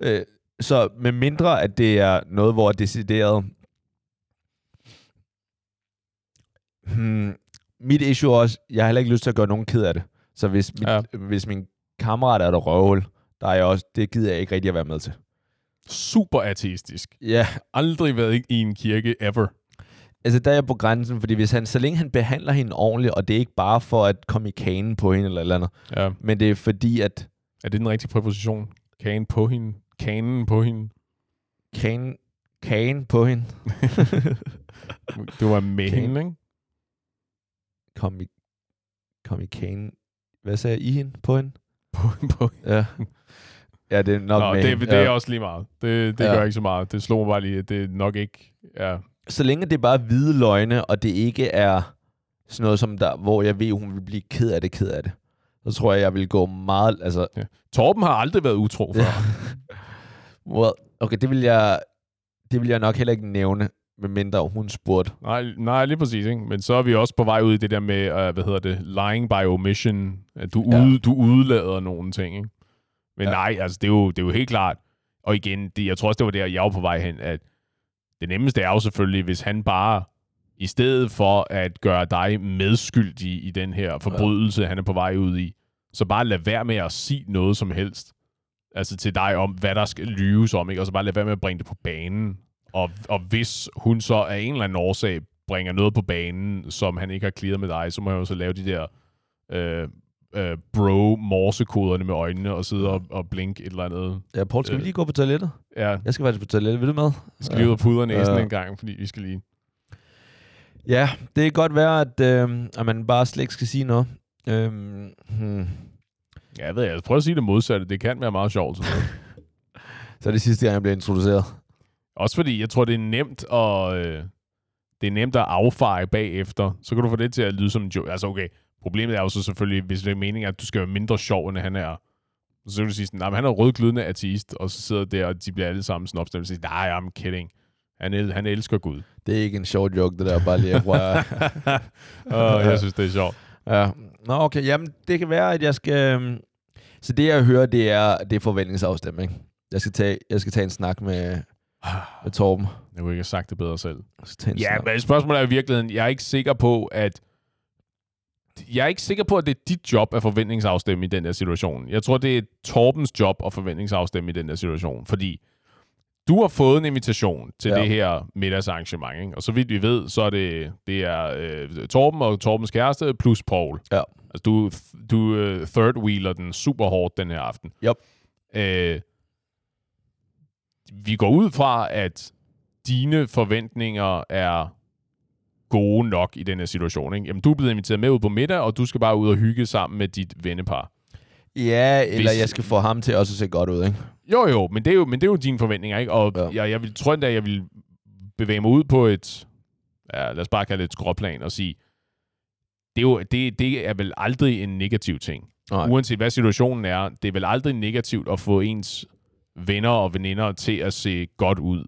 Øh, så med mindre, at det er noget, hvor det er decideret... Hmm, mit issue er også, jeg har heller ikke lyst til at gøre nogen ked af det. Så hvis, mit, Ja. hvis min kammerat er der røvhul, der er jeg også, det gider jeg ikke rigtig at være med til. Super ateistisk. Ja, Aldrig været i en kirke ever. altså der er jeg på grænsen, fordi hvis han, så længe han behandler hende ordentligt, og det er ikke bare for at komme i kanen på hende eller eller andet, Ja. men det er fordi, at Er det den rigtige præposition? Kagen på hende? Kanen på hende? kanen, kagen på hende, Du var med Kagen. hende, ikke? kom i, kom i kanen, hvad sagde jeg, i hende, på hende? På, på. Ja. Ja, det er nok Nå, med det, hende. det er ja. også lige meget. Det, det Ja. gør ikke så meget. Det slog mig bare lige, det nok ikke er... Så længe det er bare hvide løgne, og det ikke er sådan noget, som der, hvor jeg ved, hun vil blive ked af det, ked af det, så tror jeg, jeg vil gå meget, altså, Torben har aldrig været utro før. Ja. well, okay, det vil jeg, det vil jeg nok heller ikke nævne. medmindre hun spurgte. Nej, nej, lige præcis. Ikke? Men så er vi også på vej ud i det der med, uh, hvad hedder det, lying by omission. At du, Ja. ude, du udlader nogle ting. Ikke? Men Ja. nej, altså det er, jo, det er jo helt klart. Og igen, det, jeg tror også, det var der, jeg var på vej hen, at det nemmeste er jo selvfølgelig, hvis han bare, i stedet for at gøre dig medskyldig i den her forbrydelse, ja. han er på vej ud i, så bare lad være med at sige noget som helst. Altså til dig om, hvad der skal lyves om, ikke? og så bare lad være med at bringe det på banen. Og, og hvis hun så af en eller anden årsag bringer noget på banen, som han ikke har clearet med dig, så må jeg jo så lave de der øh, øh, bro-morsekoderne med øjnene og sidde og, og blinke et eller andet. Ja, Paul, skal vi Øh. lige gå på toilettet? Ja, Jeg skal faktisk på toilettet. Vil du med? jeg skal lige ud og pudre næsen Ja. en gang, fordi vi skal lige... Ja, det kan godt være, at, øh, at man bare slet ikke skal sige noget. Øhm, hmm. Ja, jeg ved jeg. Prøv at sige det modsatte. Det kan være meget sjovt. Sådan. Så er det sidste gang, jeg bliver introduceret. Også fordi, jeg tror, det er nemt at, øh, det er nemt at affeje bagefter. Så kan du få det til at lyde som en joke. Altså okay, problemet er jo så selvfølgelig, hvis det er meningen, at du skal være mindre sjov, end han er. Så kan du sige sådan, nej, men han er rødglødende ateist, og så sidder der, og de bliver alle sammen sådan opstemt og siger, nej, I'm kidding. Han, el- han elsker Gud. Det er ikke en sjov joke, det der bare lige at røre. og jeg synes, det er sjovt. Ja. Nå, okay. Jamen, det kan være, at jeg skal... øhm, Så det, jeg hører, det er, det er forventningsafstemning. Jeg skal tage, jeg skal tage en snak med, med Torben. Jeg kunne ikke have sagt det bedre selv. Jeg skal tage en Ja, snak. men spørgsmålet er i virkeligheden, jeg er ikke sikker på, at jeg er ikke sikker på, at det er dit job at forventningsafstemme i den der situation. Jeg tror, det er Torbens job at forventningsafstemme i den der situation, fordi du har fået en invitation til Ja. det her middagsarrangement, ikke? og så vidt vi ved, så er det, det er øh, Torben og Torbens kæreste plus Paul. Ja. Altså, du, du øh, third wheeler den super hårdt den her aften. Yep. Øh, vi går ud fra, at dine forventninger er gode nok i den her situation. Ikke? Jamen, du er blevet inviteret med ud på middag, og du skal bare ud og hygge sammen med dit vennepar. Ja, eller Hvis- jeg skal få ham til også at se godt ud, ikke? Jo, jo, men det er jo, men det er jo dine forventninger, ikke? Og Ja. jeg, jeg vil, tror endda, jeg vil bevæge mig ud på et, ja, lad os bare kalde det et skråplan, og sige, det er, jo, det, det er vel aldrig en negativ ting. Nej. Uanset hvad situationen er, det er vel aldrig negativt at få ens venner og veninder til at se godt ud.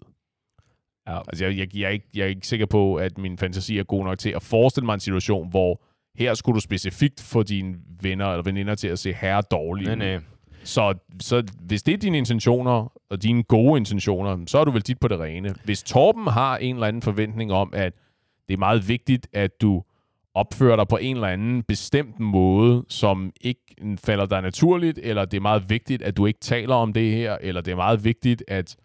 Ja. Altså, jeg, jeg, jeg, er ikke, jeg er ikke sikker på, at min fantasi er god nok til at forestille mig en situation, hvor her skulle du specifikt få dine venner eller veninder til at se herre dårlige Nej, nej. Så, så hvis det er dine intentioner, og dine gode intentioner, så er du vel dit på det rene. Hvis Torben har en eller anden forventning om, at det er meget vigtigt, at du opfører dig på en eller anden bestemt måde, som ikke falder dig naturligt, eller det er meget vigtigt, at du ikke taler om det her, eller det er meget vigtigt, at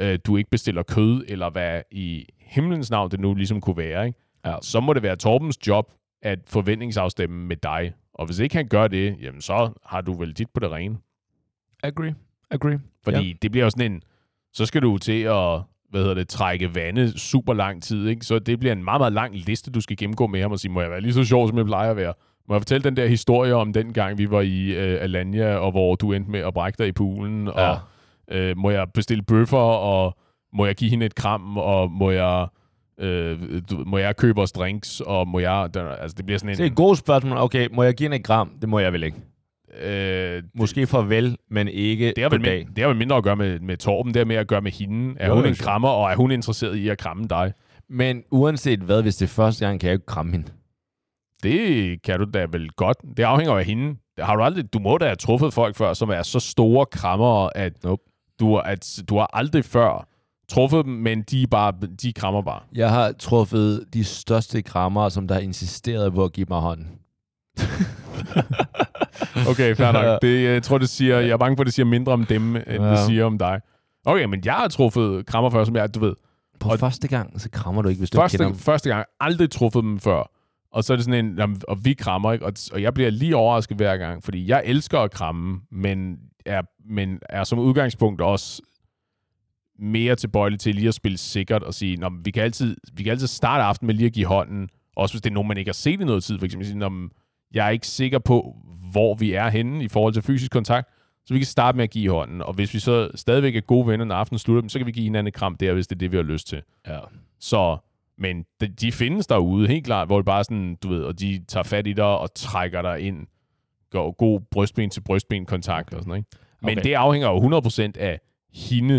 øh, du ikke bestiller kød, eller hvad i himlens navn det nu ligesom kunne være, ikke? Ja. så må det være Torbens job at forventningsafstemme med dig. Og hvis ikke han gør det, jamen så har du vel dit på det rene. Agree. Agree. Fordi ja. det bliver jo sådan en, så skal du til at, hvad hedder det, trække vande super lang tid, ikke? Så det bliver en meget, meget lang liste, du skal gennemgå med ham og sige, må jeg være lige så sjov, som jeg plejer at være? Må jeg fortælle den der historie om den gang, vi var i øh, Alanya, og hvor du endte med at brække dig i poolen, Ja. og øh, må jeg bestille bøffer, og må jeg give hende et kram, og må jeg, øh, du, må jeg købe os drinks, og må jeg, der, altså det bliver sådan en... Det er et godt spørgsmål. Okay, må jeg give en et gram? Det må jeg vel ikke. øh, Måske farvel, men ikke Det har, vel goddag. mind, det har vel mindre at gøre med, med Torben, det har mere at gøre med hende. Er Jo, hun en krammer, og er hun interesseret i at kramme dig? Men uanset hvad, hvis det er første gang, kan jeg jo ikke kramme hende. Det kan du da vel godt. Det afhænger af hende. Har du, aldrig, du må da have truffet folk før, som er så store krammere, at, Nope. Du, at du har aldrig før truffet dem, men de, er bare, de krammer bare. Jeg har truffet de største krammer, som der har insisteret på at give mig hånden. Okay, fair nok. Det, jeg tror, det siger, jeg er bange for, at det siger mindre om dem, end Ja. det siger om dig. Okay, men jeg har truffet krammer før, som jeg, du ved, På Og- første gang, så krammer du ikke, hvis du første, ikke kender dem. første gang, aldrig truffet dem før. Og så er det sådan en, og vi krammer, ikke? Og, og jeg bliver lige overrasket hver gang, fordi jeg elsker at kramme, men er, men er som udgangspunkt også mere tilbøjelig til lige at spille sikkert og sige, Nå, vi, kan altid, vi kan altid starte aftenen med lige at give hånden, også hvis det er nogen, man ikke har set i noget tid, for eksempel sige, Nå, jeg er ikke sikker på, hvor vi er henne i forhold til fysisk kontakt, så vi kan starte med at give hånden, og hvis vi så stadigvæk er gode venner, når aftenen slutter, så kan vi give hinanden et kram der, hvis det er det, vi har lyst til. Ja. Så, men de, de findes derude, helt klart, hvor det bare sådan, du ved, og de tager fat i dig og trækker dig ind. Går god brystben til brystben kontakt okay. og sådan noget. Ikke? Men Okay. det afhænger jo 100% af hende.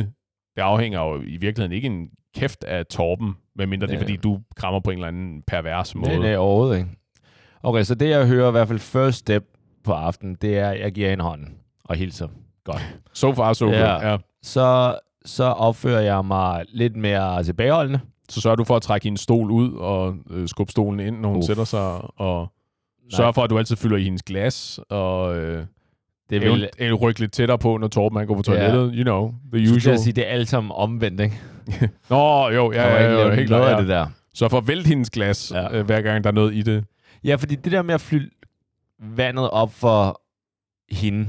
Det afhænger jo i virkeligheden ikke en kæft af Torben. Medmindre det er, Ja. fordi du krammer på en eller anden pervers måde. Det er det overhovedet ikke. Okay, så det jeg hører i hvert fald first step på aftenen, det er, at jeg giver en hånd og hilser. Godt. So far, so Ja. good. Ja. Så, så opfører jeg mig lidt mere tilbageholdende. Så sørger du for at trække hendes stol ud og øh, skubbe stolen ind, når hun Uff. sætter sig, og Sørger for, at du altid fylder i hendes glas, og øh, Det vil... event- rykke lidt tættere på, når Torben han går på toilettet. You know, the så usual. jeg sige, det er alt sammen omvendt, ikke? Nå, jo, ja, ja, ikke ja, lavet helt klart. af Ja. det der. Så for at vælte hendes glas, Ja. ja. øh, hver gang der er noget i det. Ja, fordi det der med at fylde vandet op for hende,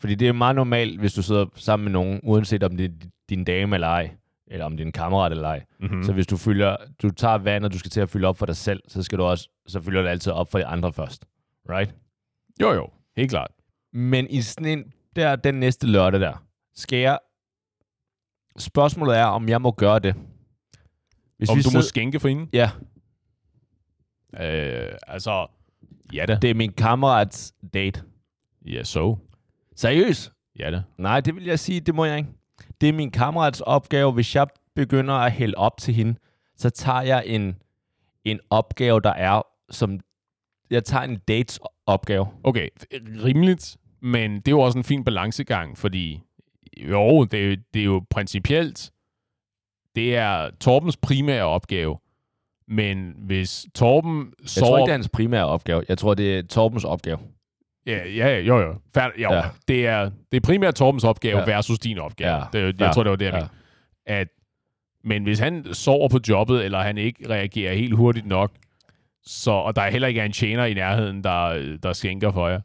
fordi det er meget normalt, hvis du sidder sammen med nogen, uanset om det er din dame eller ej, eller om det er en kammerat eller ej. Mm-hmm. Mm. Så hvis du fylder, du tager vandet, du skal til at fylde op for dig selv, så skal du også, så fylder du altid op for de andre først. Right? Jo, jo, helt klart. Men i sådan en, der, den næste lørdag der, skal jeg, spørgsmålet er, om jeg må gøre det. Hvis Om vi du må sidder- skænke for hende? Ja, Øh, altså, ja da. det er min kammerats date. Ja, så. Seriøst? Ja da. Nej, det vil jeg sige, det må jeg ikke. Det er min kammerats opgave. Hvis jeg begynder at hælde op til hende, så tager jeg en, en opgave, der er som... Jeg tager en dates opgave. Okay, rimeligt, men det er jo også en fin balancegang, fordi jo, det det er jo principielt, det er Torbens primære opgave, men hvis Torben Jeg sover... tror ikke, det er hans primære opgave. Jeg tror, det er Torbens opgave. Ja, ja, jo, jo. Færd, jo Ja. Det, er, det er primært Torbens opgave Ja. versus din opgave. Ja. Det, jeg Ja. tror, det var det, jeg Ja. At, men hvis han sover på jobbet, eller han ikke reagerer helt hurtigt nok, så, og der heller ikke er en tjener i nærheden, der, der skænker for jer,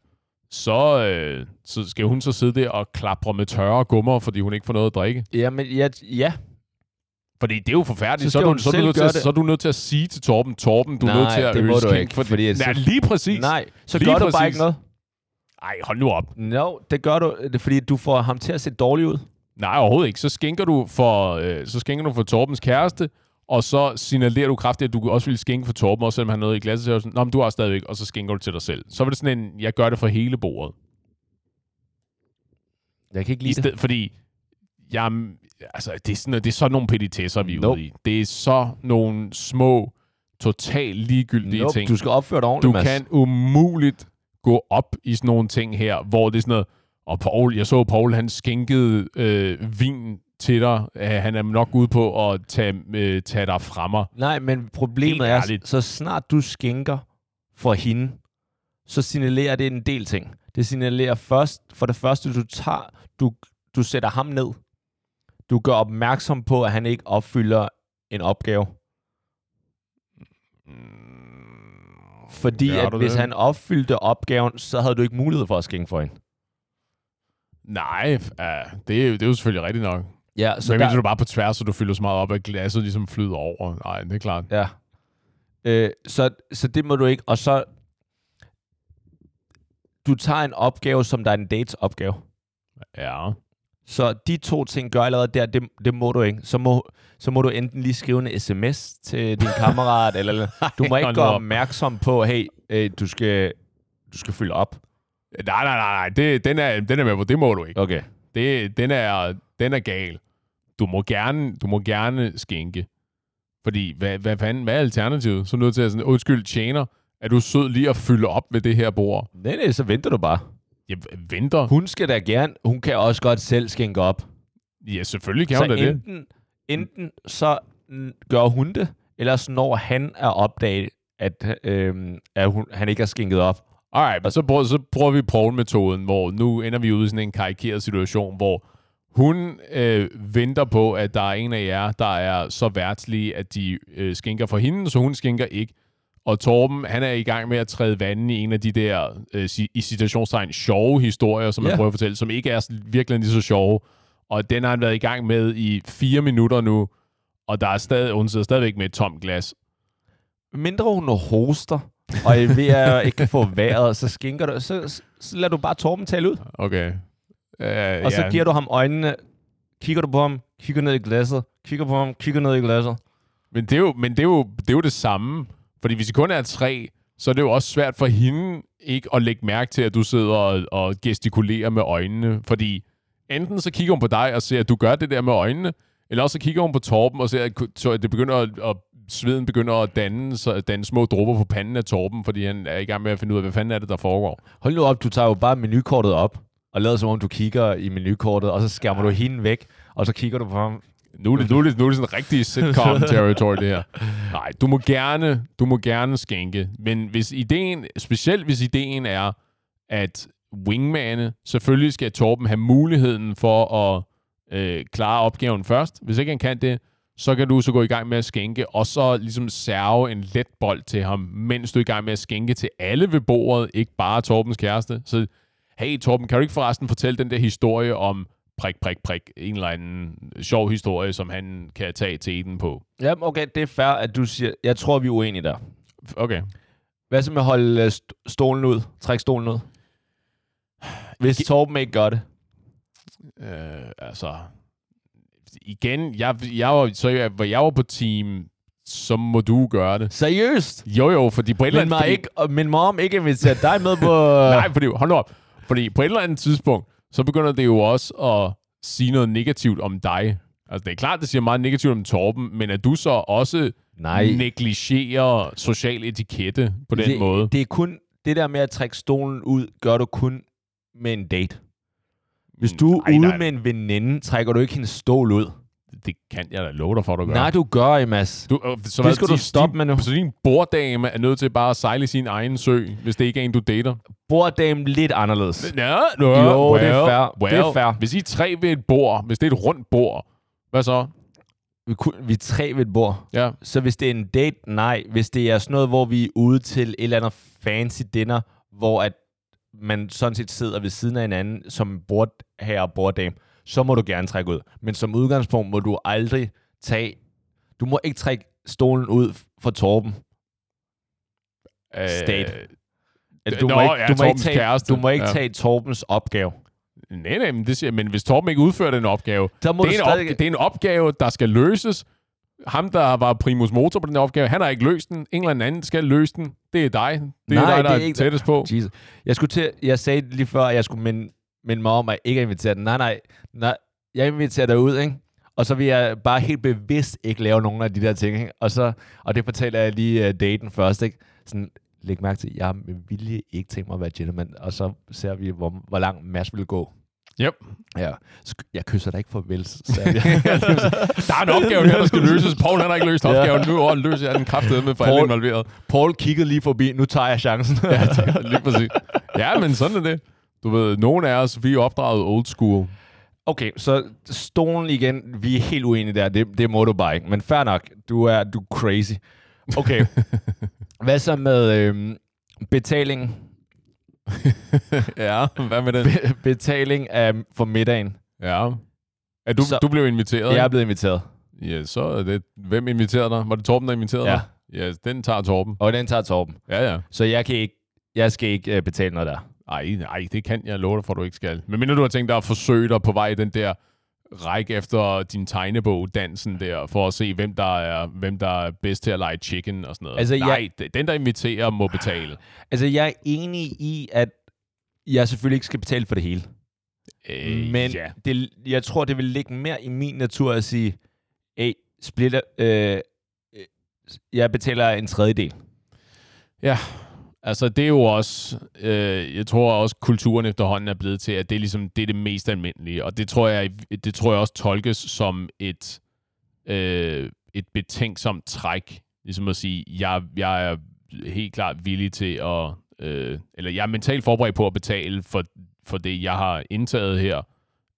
så, øh, så skal hun så sidde der og klapre med tørre gummer, fordi hun ikke får noget at drikke. Ja, men ja, ja. Fordi det er jo forfærdeligt. Så Så, er, du, så, er, du nødt til at, så er du nødt til at sige til Torben, Torben, du er nødt Nej, til at det må øge du ikke, For, fordi nej, lige præcis. Nej, så Lige gør du bare præcis. ikke noget. Ej, hold nu op. No, det gør du, det fordi du får ham til at se dårlig ud. Nej, overhovedet ikke. Så skænker du for, øh, så skænker du for Torbens kæreste, og så signalerer du kraftigt, at du også vil skænke for Torben, også selvom han noget i glasset. Så sådan, Nå, men du har stadigvæk, og så skænker du til dig selv. Så var det sådan en, jeg gør det for hele bordet. Jeg kan ikke I lide det. fordi, jeg, altså, det er, sådan, det er sådan nogle petitesser, vi er Nope. ude i. Det er så nogle små, totalt ligegyldige Nope, ting. du skal opføre dig ordentligt, Du Mads. kan umuligt gå op i sådan nogle ting her, hvor det er sådan noget, og Paul, jeg så Paul, han skænkede øh, vin til dig. Han er nok ude på at tage, øh, tage dig fra mig. Nej, men problemet er, så snart du skænker for hende, så signalerer det en del ting. Det signalerer først, for det første, du tager, du, du sætter ham ned. Du gør opmærksom på, at han ikke opfylder en opgave. Fordi Gør at hvis det? han opfyldte opgaven, så havde du ikke mulighed for at skænke for hende. Nej, uh, det, er, det er jo selvfølgelig rigtigt nok. Ja, Så så Men der, du bare på tværs, så du fylder så meget op, at glasset ligesom flyder over. Nej, det er klart. Ja. Øh, så, så det må du ikke. Og så, du tager en opgave, som der er en dates opgave. Ja. Så de to ting gør allerede der, det, det må du ikke. Så må, så må du enten lige skrive en sms til din kammerat, eller, du må ikke op. opmærksom på, hey, øh, du, skal, du skal fylde op. Nej, nej, nej, nej. Det, den, er, den er med på. Det må du ikke. Okay. Det, den, er, den er gal. Du må gerne, du må gerne skænke. Fordi, hvad, hvad fanden, hvad er alternativet? Så er du nødt til at sådan, undskyld, tjener, er du sød lige at fylde op ved det her bord? Nej, nej, så venter du bare. Jeg venter. Hun skal da gerne, hun kan også godt selv skænke op. Ja, selvfølgelig kan så hun da det. enten, enten så gør hun det, eller så når han er opdaget, at, øh, at hun, han ikke har skænket op. Alright, men så prøver, så prøver vi Paul-metoden, hvor nu ender vi ude i sådan en karikeret situation, hvor hun øh, venter på, at der er en af jer, der er så værtslige, at de øh, skænker for hende, så hun skænker ikke. Og Torben, han er i gang med at træde vandet i en af de der, øh, i citationstegn, sjove historier, som Ja. man prøver at fortælle, som ikke er virkelig lige så sjove. Og den har han været i gang med i fire minutter nu, og der er stadig, hun sidder stadigvæk med et tomt glas. Mindre hun hoster, og er ved at ikke kan få vejret, så skænker du, så, så lader du bare Torben tale ud. Okay. Uh, Og så giver du ham øjnene, kigger du på ham, kigger ned i glasset, kigger på ham, kigger ned i glasset. Men det er jo, men det er jo, det er jo det samme. Fordi hvis I kun er tre, så er det jo også svært for hende ikke at lægge mærke til, at du sidder og, og gestikulerer med øjnene. Fordi enten så kigger hun på dig og ser, at du gør det der med øjnene, Eller også så kigger hun på Torben og ser, at det begynder at, at sveden begynder at danne, så danne små dråber på panden af Torben, fordi han er i gang med at finde ud af, hvad fanden er det, der foregår. Hold nu op, du tager jo bare menukortet op, og lader som om du kigger i menukortet, og så skærmer du hende væk, og så kigger du på ham. Nu er det, nu er det, nu er det sådan rigtig sitcom territory, det her. Nej, du må gerne, du må gerne skænke, men hvis ideen, specielt hvis ideen er, at wingmane, selvfølgelig skal Torben have muligheden for at øh, klare opgaven først. Hvis ikke han kan det, så kan du så gå i gang med at skænke, og så ligesom serve en let bold til ham, mens du er i gang med at skænke til alle ved bordet, ikke bare Torbens kæreste. Så, hey Torben, kan du ikke forresten fortælle den der historie om prik, prik, prik, en eller anden sjov historie, som han kan tage til den på? Ja, okay, det er fair, at du siger, jeg tror, vi er uenige der. Okay. Hvad så med at holde øh, st- stolen ud? Træk stolen ud? Hvis Torben ikke gør det. Øh, altså, igen, jeg, jeg, var, så jeg, jeg var på team, så må du gøre det. Seriøst? Jo, jo, fordi på et eller andet... mig, ikke, min mor om ikke invitere dig med på... Nej, fordi, hold nu op. Fordi på et eller andet tidspunkt, så begynder det jo også at sige noget negativt om dig. Altså, det er klart, det siger meget negativt om Torben, men at du så også Nej. negligerer social etikette på den det, måde. Det er kun... Det der med at trække stolen ud, gør du kun med en date. Hvis du er ude nej. med en veninde, trækker du ikke hendes stol ud. Det kan jeg da love dig for, at du gør. Nej, du gør, Emas. Du, øh, så Det skal du stoppe med nu. Så din borddame er nødt til bare at sejle sin egen sø, hvis det ikke er en, du dater? Borddame lidt anderledes. Ja, no, Jo, det er fair. Well, Det er fair. Hvis I er tre ved et bord, hvis det er et rundt bord, hvad så? Vi, vi er tre ved et bord. Ja, Så hvis det er en date, nej. Hvis det er sådan noget, hvor vi er ude til et eller andet fancy dinner, hvor at man sådan set sidder ved siden af hinanden som bordherre og borddame, så må du gerne trække ud. Men som udgangspunkt må du aldrig tage... Du må ikke trække stolen ud for Torben. State. Altså, du, Nå, må ikke, ja, du, må ikke tage, kæreste. du må ikke Ja. tage Torbens opgave. Nej, nej, men, det siger, men hvis Torben ikke udfører den opgave, Der må det er, en stadig... opgave, det er en opgave, der skal løses. Ham, der var primus motor på den opgave, han har ikke løst den. En eller anden skal løse den. Det er dig. Det er Nej, dig, der det er, er ikke- tættest på. Jesus. Jeg, skulle til, jeg sagde lige før, at jeg skulle minde, minde mig om, at ikke invitere den. Nej, nej, nej. Jeg inviterer dig ud, ikke? Og så vil jeg bare helt bevidst ikke lave nogen af de der ting, ikke? Og, så, og det fortæller jeg lige uh, daten først, ikke? Sådan, læg mærke til, jeg med vilje ikke tænkt mig at være gentleman, og så ser vi, hvor, hvor langt Mads vil gå. Yep. Ja. Så, jeg kysser dig ikke farvel, sagde jeg. Der er en opgave her, der skal løses. Paul han har ikke løst opgaven. Nu åh, løser jeg den kraftedeme med for alle Paul- involveret. Paul kiggede lige forbi, nu tager jeg chancen. Ja, lige præcis. Ja, men sådan er det. Du ved, nogen af os, vi er opdraget old school. Okay, så stolen igen, vi er helt uenige der, det, det bare ikke. Men fair nok, du er, du er crazy. Okay, hvad så med øhm, betaling, ja, hvad med den? be, betaling af, for middagen? Ja. Er du, Så- du blev inviteret? Jeg er blevet inviteret, Ja, så er det... Hvem inviterede dig? Var det Torben, der inviterede Ja. dig? Ja, den tager Torben. og den tager Torben. Ja, ja. Så jeg, kan ikke, jeg skal ikke øh, betale noget der. Ej, nej, det kan jeg love dig for, du ikke skal. Men mindre du har tænkt dig at forsøge dig på vej i den der række efter din tegnebog, dansen der, for at se, hvem der er, hvem der er bedst til at lege chicken og sådan noget. Altså, nej, jeg... den, der inviterer, må betale. Altså, jeg er enig i, at jeg selvfølgelig ikke skal betale for det hele. Øh, Men ja. det, jeg tror, det vil ligge mere i min natur at sige, hey, splitter, øh, øh, jeg betaler en tredjedel. Altså, det er jo også, øh, jeg tror også, kulturen efterhånden er blevet til, at det er ligesom, det er det mest almindelige, og det tror jeg, det tror jeg også tolkes som et, øh, et betænksomt træk, ligesom at sige, jeg, jeg er helt klart villig til at, øh, eller jeg er mentalt forberedt på at betale for, for det, jeg har indtaget her.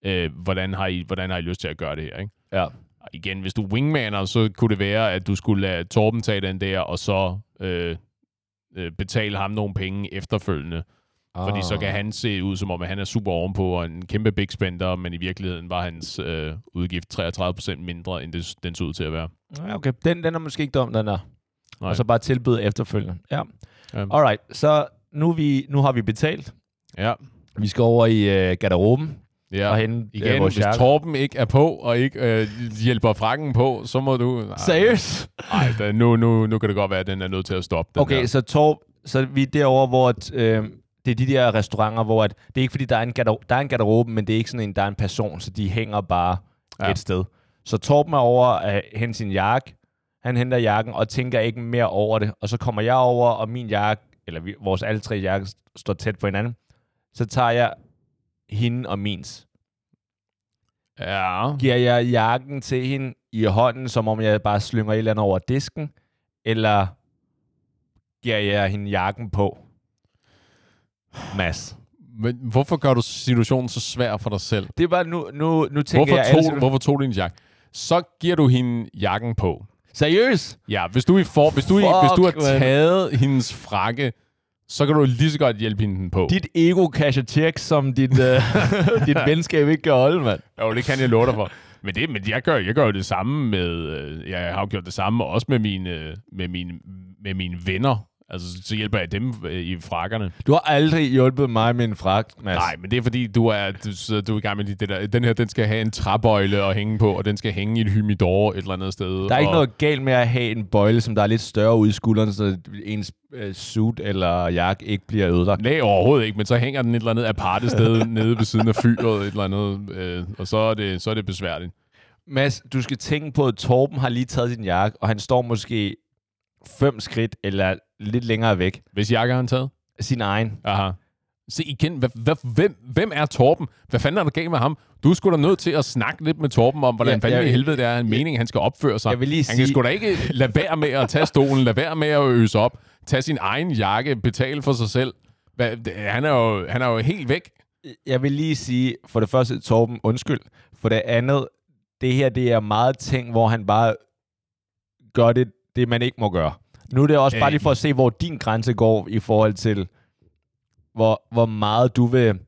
Øh, hvordan, har I, hvordan har I lyst til at gøre det her, ikke? Ja. Og igen, hvis du er wingmaner, så kunne det være, at du skulle lade Torben tage den der, og så øh, øh, betale ham nogle penge efterfølgende. Ah. Fordi så kan han se ud som om, at han er super ovenpå og en kæmpe big spender, men i virkeligheden var hans øh, udgift 33% mindre, end det, den så ud til at være. Okay. Den, den er måske ikke dum, den der. Nej. Og så bare tilbyde efterfølgende. Ja. Ja. Alright, så nu, vi, nu har vi betalt. Ja, Vi skal over i øh, garderoben ja. og hente øh, Igen, vores hvis. Torben ikke er på, og ikke øh, hjælper frakken på, så må du... Nej, Seriøst? Nej, da- nu, nu, nu kan det godt være, at den er nødt til at stoppe. Den Okay, der. så, Torb, så vi er derovre, hvor at, øh, det er de der restauranter, hvor at, det er ikke fordi, der er, en garderobe, der er en garderobe, men det er ikke sådan en, der er en person, så de hænger bare ja. et sted. Så Torben er over at hente sin jakke. Han henter jakken og tænker ikke mere over det. Og så kommer jeg over, og min jakke, eller vi, vores alle tre jakker, står tæt på hinanden. Så tager jeg hende og mins. Ja. Giver jeg jakken til hende i hånden, som om jeg bare slynger et eller andet over disken? Eller giver jeg hende jakken på? Mads. Men hvorfor gør du situationen så svær for dig selv? Det var nu, nu, nu tænker Hvorfor jeg... tog, alle- hvorfor tog du din jakke? Så giver du hende jakken på. Seriøst? Ja, hvis du, i for, hvis du, i, hvis du har taget hendes frakke, så kan du lige så godt hjælpe hende på. Dit ego casher check, som dit, øh, dit venskab ikke kan holde, mand. Jo, det kan jeg love dig for. Men, det, men jeg, gør, jeg gør jo det samme med... Øh, jeg har jo gjort det samme også med mine, med mine, med mine venner. Altså, så hjælper jeg dem øh, i frakkerne. Du har aldrig hjulpet mig med en frak, Mads. Nej, men det er fordi, du er, du, du er i gang med det der. Den her, den skal have en træbøjle at hænge på, og den skal hænge i et humidor et eller andet sted. Der er ikke og, noget galt med at have en bøjle, som der er lidt større ude i skulderen, så ens øh, suit eller jakke ikke bliver ødelagt. Nej, overhovedet ikke, men så hænger den et eller andet aparte sted nede ved siden af fyret, et eller andet, øh, og så er, det, så er det besværligt. Mads, du skal tænke på, at Torben har lige taget din jakke, og han står måske fem skridt eller lidt længere væk. Hvis jakke har han taget? Sin egen. Aha. Se igen, hvad, hvad, hvem, hvem er Torben? Hvad fanden er der galt med ham? Du er sgu da nødt til at snakke lidt med Torben om, hvordan Ja, fanden jeg- i helvede det er en mening, han skal opføre sig. Jeg vil lige han kan sgu da ikke lade være med at tage stolen, lade være med at øse op, tage sin egen jakke, betale for sig selv. Hvad, han, er jo, han er jo helt væk. Jeg vil lige sige, for det første, Torben, undskyld. For det andet, det her, det er meget ting, hvor han bare gør det, det man ikke må gøre. Nu er det også bare Øh. lige for at se, hvor din grænse går i forhold til, hvor, hvor meget du vil,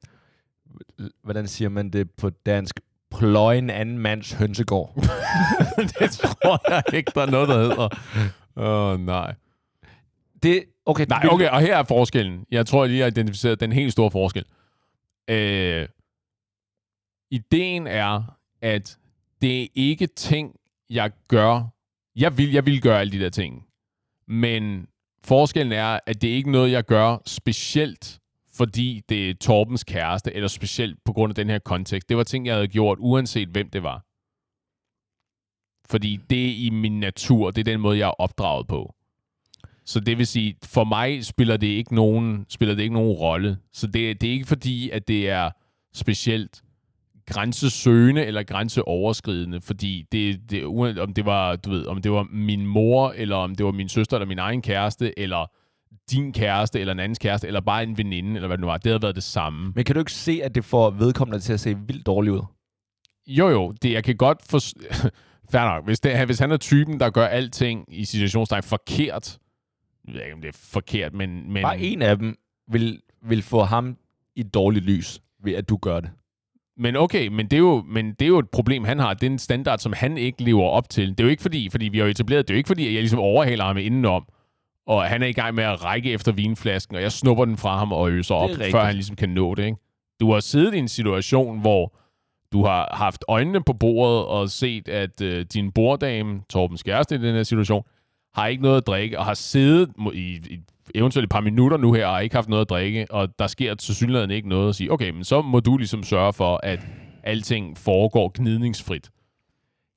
hvordan siger man det på dansk, pløje en anden mands hønsegård. det tror jeg ikke, der er noget, der hedder. Åh, oh, nej. Det, okay, Nej, okay, og her er forskellen. Jeg tror, jeg lige har identificeret den helt store forskel. Øh, ideen er, at det er ikke ting, jeg gør. Jeg vil, jeg vil gøre alle de der ting. Men forskellen er, at det er ikke noget, jeg gør specielt, fordi det er Torbens kæreste, eller specielt på grund af den her kontekst. Det var ting, jeg havde gjort, uanset hvem det var. Fordi det er i min natur, det er den måde, jeg er opdraget på. Så det vil sige, for mig spiller det ikke nogen, spiller det ikke nogen rolle. Så det, det er ikke fordi, at det er specielt grænsesøgende eller grænseoverskridende, fordi det, det, om det var, du ved, om det var min mor, eller om det var min søster, eller min egen kæreste, eller din kæreste, eller en andens kæreste, eller bare en veninde, eller hvad det nu var, det havde været det samme. Men kan du ikke se, at det får vedkommende til at se vildt dårligt ud? Jo, jo, det, jeg kan godt for... Fair nok. Hvis, det, hvis han er typen, der gør alting i situationstegn forkert, jeg ved ikke, om det er forkert, men... men Bare en af dem vil, vil få ham i et dårligt lys, ved at du gør det. Men okay, men det, er jo, men det er jo et problem, han har. Det er en standard, som han ikke lever op til. Det er jo ikke fordi, fordi vi har etableret, det er jo ikke fordi, at jeg ligesom overhaler ham indenom, og han er i gang med at række efter vinflasken, og jeg snupper den fra ham og øser op, rigtigt. før han ligesom kan nå det. Ikke? Du har siddet i en situation, hvor du har haft øjnene på bordet og set, at øh, din borddame, Torbens kæreste i den her situation, har ikke noget at drikke, og har siddet i, i eventuelt et par minutter nu her, og har ikke haft noget at drikke, og der sker til synligheden ikke noget at sige, okay, men så må du ligesom sørge for, at alting foregår gnidningsfrit.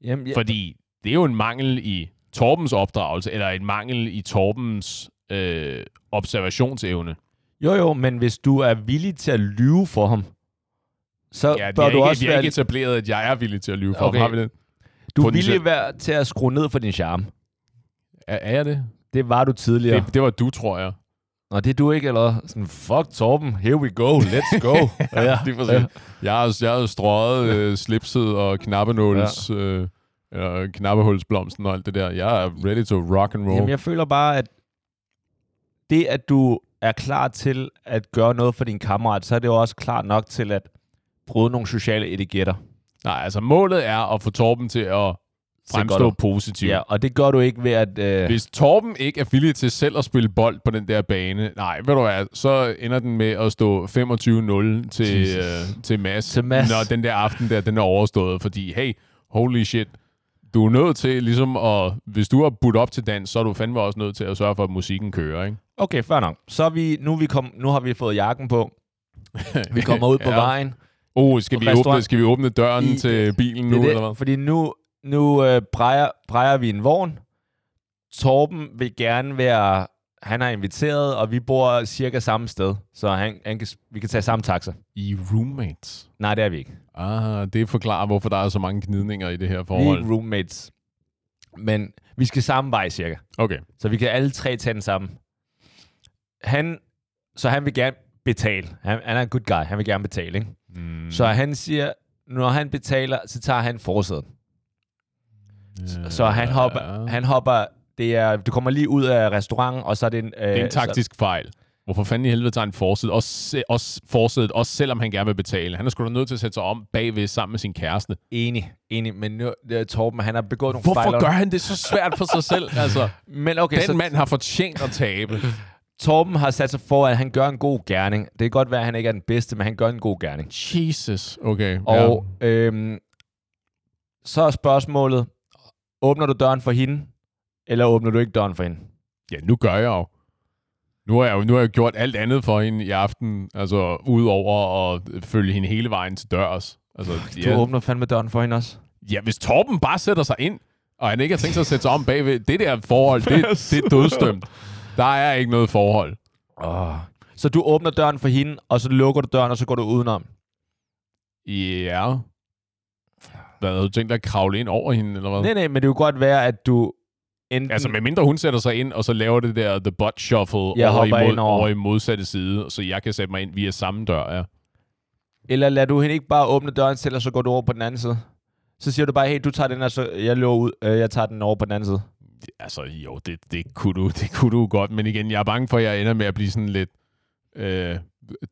Jamen, ja, Fordi det er jo en mangel i Torbens opdragelse, eller en mangel i Torbens øh, observationsevne. Jo, jo, men hvis du er villig til at lyve for ham, så Ja, bør du ikke, også være, ikke etableret, at jeg er villig til at lyve for Okay. okay. Har vi det? du er villig være til at skrue ned for din charme. Er, er jeg det? Det var du tidligere. det? Det var du, tror jeg. Og det er du ikke, eller sådan, fuck Torben, here we go, let's go. ja, Lige præcis. Jeg har, jeg har strøget øh, slipset og knappenåls, ja. øh, eller knappehulsblomsten og alt det der. Jeg er ready to rock and roll. Jamen, jeg føler bare, at det, at du er klar til at gøre noget for din kammerat, så er det jo også klar nok til at bryde nogle sociale etiketter. Nej, altså målet er at få Torben til at fremstå positivt. Ja, og det gør du ikke ved at... Øh, Hvis Torben ikke er villig til selv at spille bold på den der bane, nej, ved du hvad, så ender den med at stå 25-0 til, Jesus. øh, til Mads, Til Mads. når den der aften der, den er overstået. Fordi, hey, holy shit, du er nødt til ligesom at, hvis du har budt op til dans, så er du fandme også nødt til at sørge for, at musikken kører, ikke? okay, fair nok. Så er vi, nu, er vi kom, nu har vi fået jakken på. Vi kommer ud på Ja. vejen. Oh, skal vi, åbne, skal vi åbne døren I- til bilen nu, det, eller hvad? Fordi nu nu øh, brejer, brejer vi en vogn. Torben vil gerne være... Han er inviteret, og vi bor cirka samme sted, så han, han kan, vi kan tage samme taxa. I roommates. Nej, det er vi ikke. Ah, det forklarer, hvorfor der er så mange gnidninger i det her Vi er forhold. ikke roommates. Men vi skal samme vej cirka. Okay. Så vi kan alle tre tage den sammen. Han, så han vil gerne betale. Han, han er en good guy. Han vil gerne betale, ikke? Mm. Så han siger, når han betaler, så tager han forsædet. Ja. Så han hopper, han hopper, det er, du kommer lige ud af restauranten, og så er det en... Øh, Det er en taktisk fejl. Hvorfor fanden i helvede tager han forsædet? Også, også forsædet, også selvom han gerne vil betale. Han er sgu da nødt til at sætte sig om bagved sammen med sin kæreste. Så, enig, enig, men nu, øh, Torben, han har begået nogle Hvorfor fejl. gør han det så svært for sig selv? Altså, Men okay, den så mand har fortjent at tabe. Torben har sat sig for, at han gør en god gerning. Det kan godt være, at han ikke er den bedste, men han gør en god gerning. Jesus. Okay. Og øhm, så er spørgsmålet, åbner du døren for hende, eller åbner du ikke døren for hende? ja. nu gør jeg jo. Nu har jeg jo nu har jeg gjort alt andet for hende i aften. Altså, udover at følge hende hele vejen til dørs. Altså, Du ja, åbner fandme døren for hende også. ja, hvis Torben bare sætter sig ind, og han ikke har tænkt sig at sætte sig om bagved, det der forhold, det, det er dødstømt. Der er ikke noget forhold. Oh. Så du åbner døren for hende, og så lukker du døren, og så går du udenom. Ja. Hvad, havde du tænkt dig at kravle ind over hende, eller hvad? Nej, nej, men det kunne godt være, at du enten... Altså, medmindre hun sætter sig ind, og så laver det der the butt shuffle Jeg over, i over. over i modsatte side, så jeg kan sætte mig ind via samme dør, ja. Eller lader du hende ikke bare åbne døren til, og så går du over på den anden side? Så siger du bare, hey, du tager den, og så jeg løber ud, øh, jeg tager den over på den anden side. Altså, jo, det, det, kunne du, det kunne du godt, men igen, jeg er bange for, at jeg ender med at blive sådan lidt øh,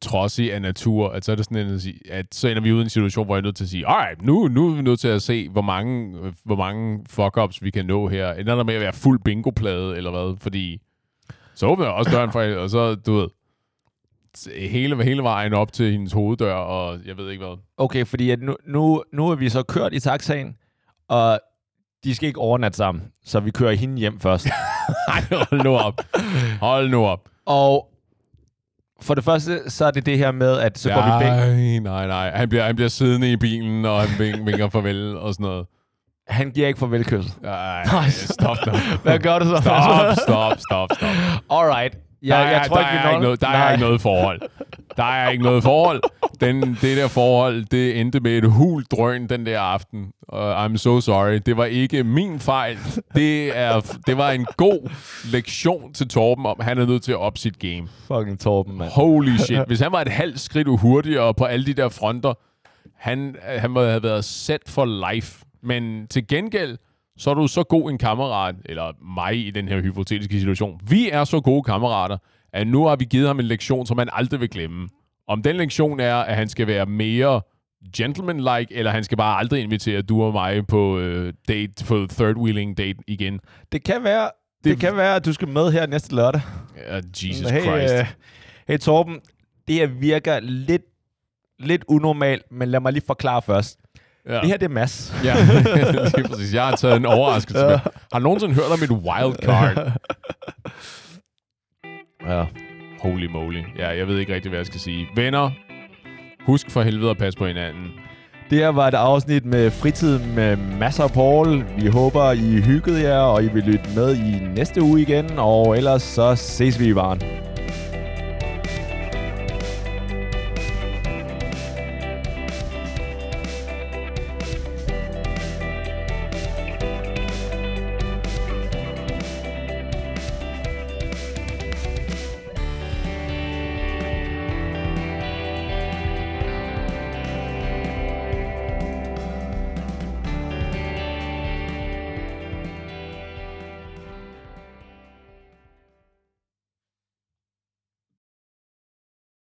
trodsig af natur, at så er det sådan, sige, at så ender vi ud i en situation, hvor jeg er nødt til at sige, alright, nu, nu er vi nødt til at se, hvor mange, øh, hvor mange fuck-ups vi kan nå her. Ender der med at være fuld bingo-plade, eller hvad? Fordi så åbner jeg også døren for og så, du ved, hele, hele vejen op til hendes hoveddør, og jeg ved ikke hvad. Okay, fordi at nu, nu, nu er vi så kørt i taxaen, og de skal ikke overnatte sammen, så vi kører hende hjem først. Ej, hold nu op. Hold nu op. og for det første, så er det det her med, at så går vi begge... Nej, nej, nej. Han bliver, han bliver siddende i bilen, og han vink, vinker farvel og sådan noget. Han giver ikke farvelkørsel. Ej, stop nu. Hvad gør du så? Stop, stop, stop, stop. Alright. Jeg, der, jeg tror der, ikke, er ikke noget, der er Nej. ikke noget forhold. Der er ikke noget forhold. Den, det der forhold, det endte med et hul drøn den der aften. Uh, I'm so sorry. Det var ikke min fejl. Det, er, det var en god lektion til Torben om, han er nødt til at op sit game. Fucking Torben, mand. Holy shit. Hvis han var et halvt skridt hurtigere på alle de der fronter, han, han må have været set for life. Men til gengæld, så er du så god en kammerat, eller mig i den her hypotetiske situation. Vi er så gode kammerater, at nu har vi givet ham en lektion, som han aldrig vil glemme. Om den lektion er, at han skal være mere gentleman-like, eller han skal bare aldrig invitere du og mig på øh, date, på third wheeling date igen. Det kan være, det, det kan være, at du skal med her næste lørdag. Uh, Jesus hey, Christ. øh, hey Torben, det her virker lidt, lidt unormalt, men lad mig lige forklare først. Ja. Det her, det er Mads. Ja, lige præcis. Jeg har taget en overraskelse med. Har du nogensinde hørt om et wildcard? Ja. Holy moly. Ja, jeg ved ikke rigtig, hvad jeg skal sige. Venner, husk for helvede at passe på hinanden. Det her var et afsnit med fritid med masser af Paul. Vi håber, I hyggede jer, og I vil lytte med i næste uge igen. Og ellers så ses vi i varen.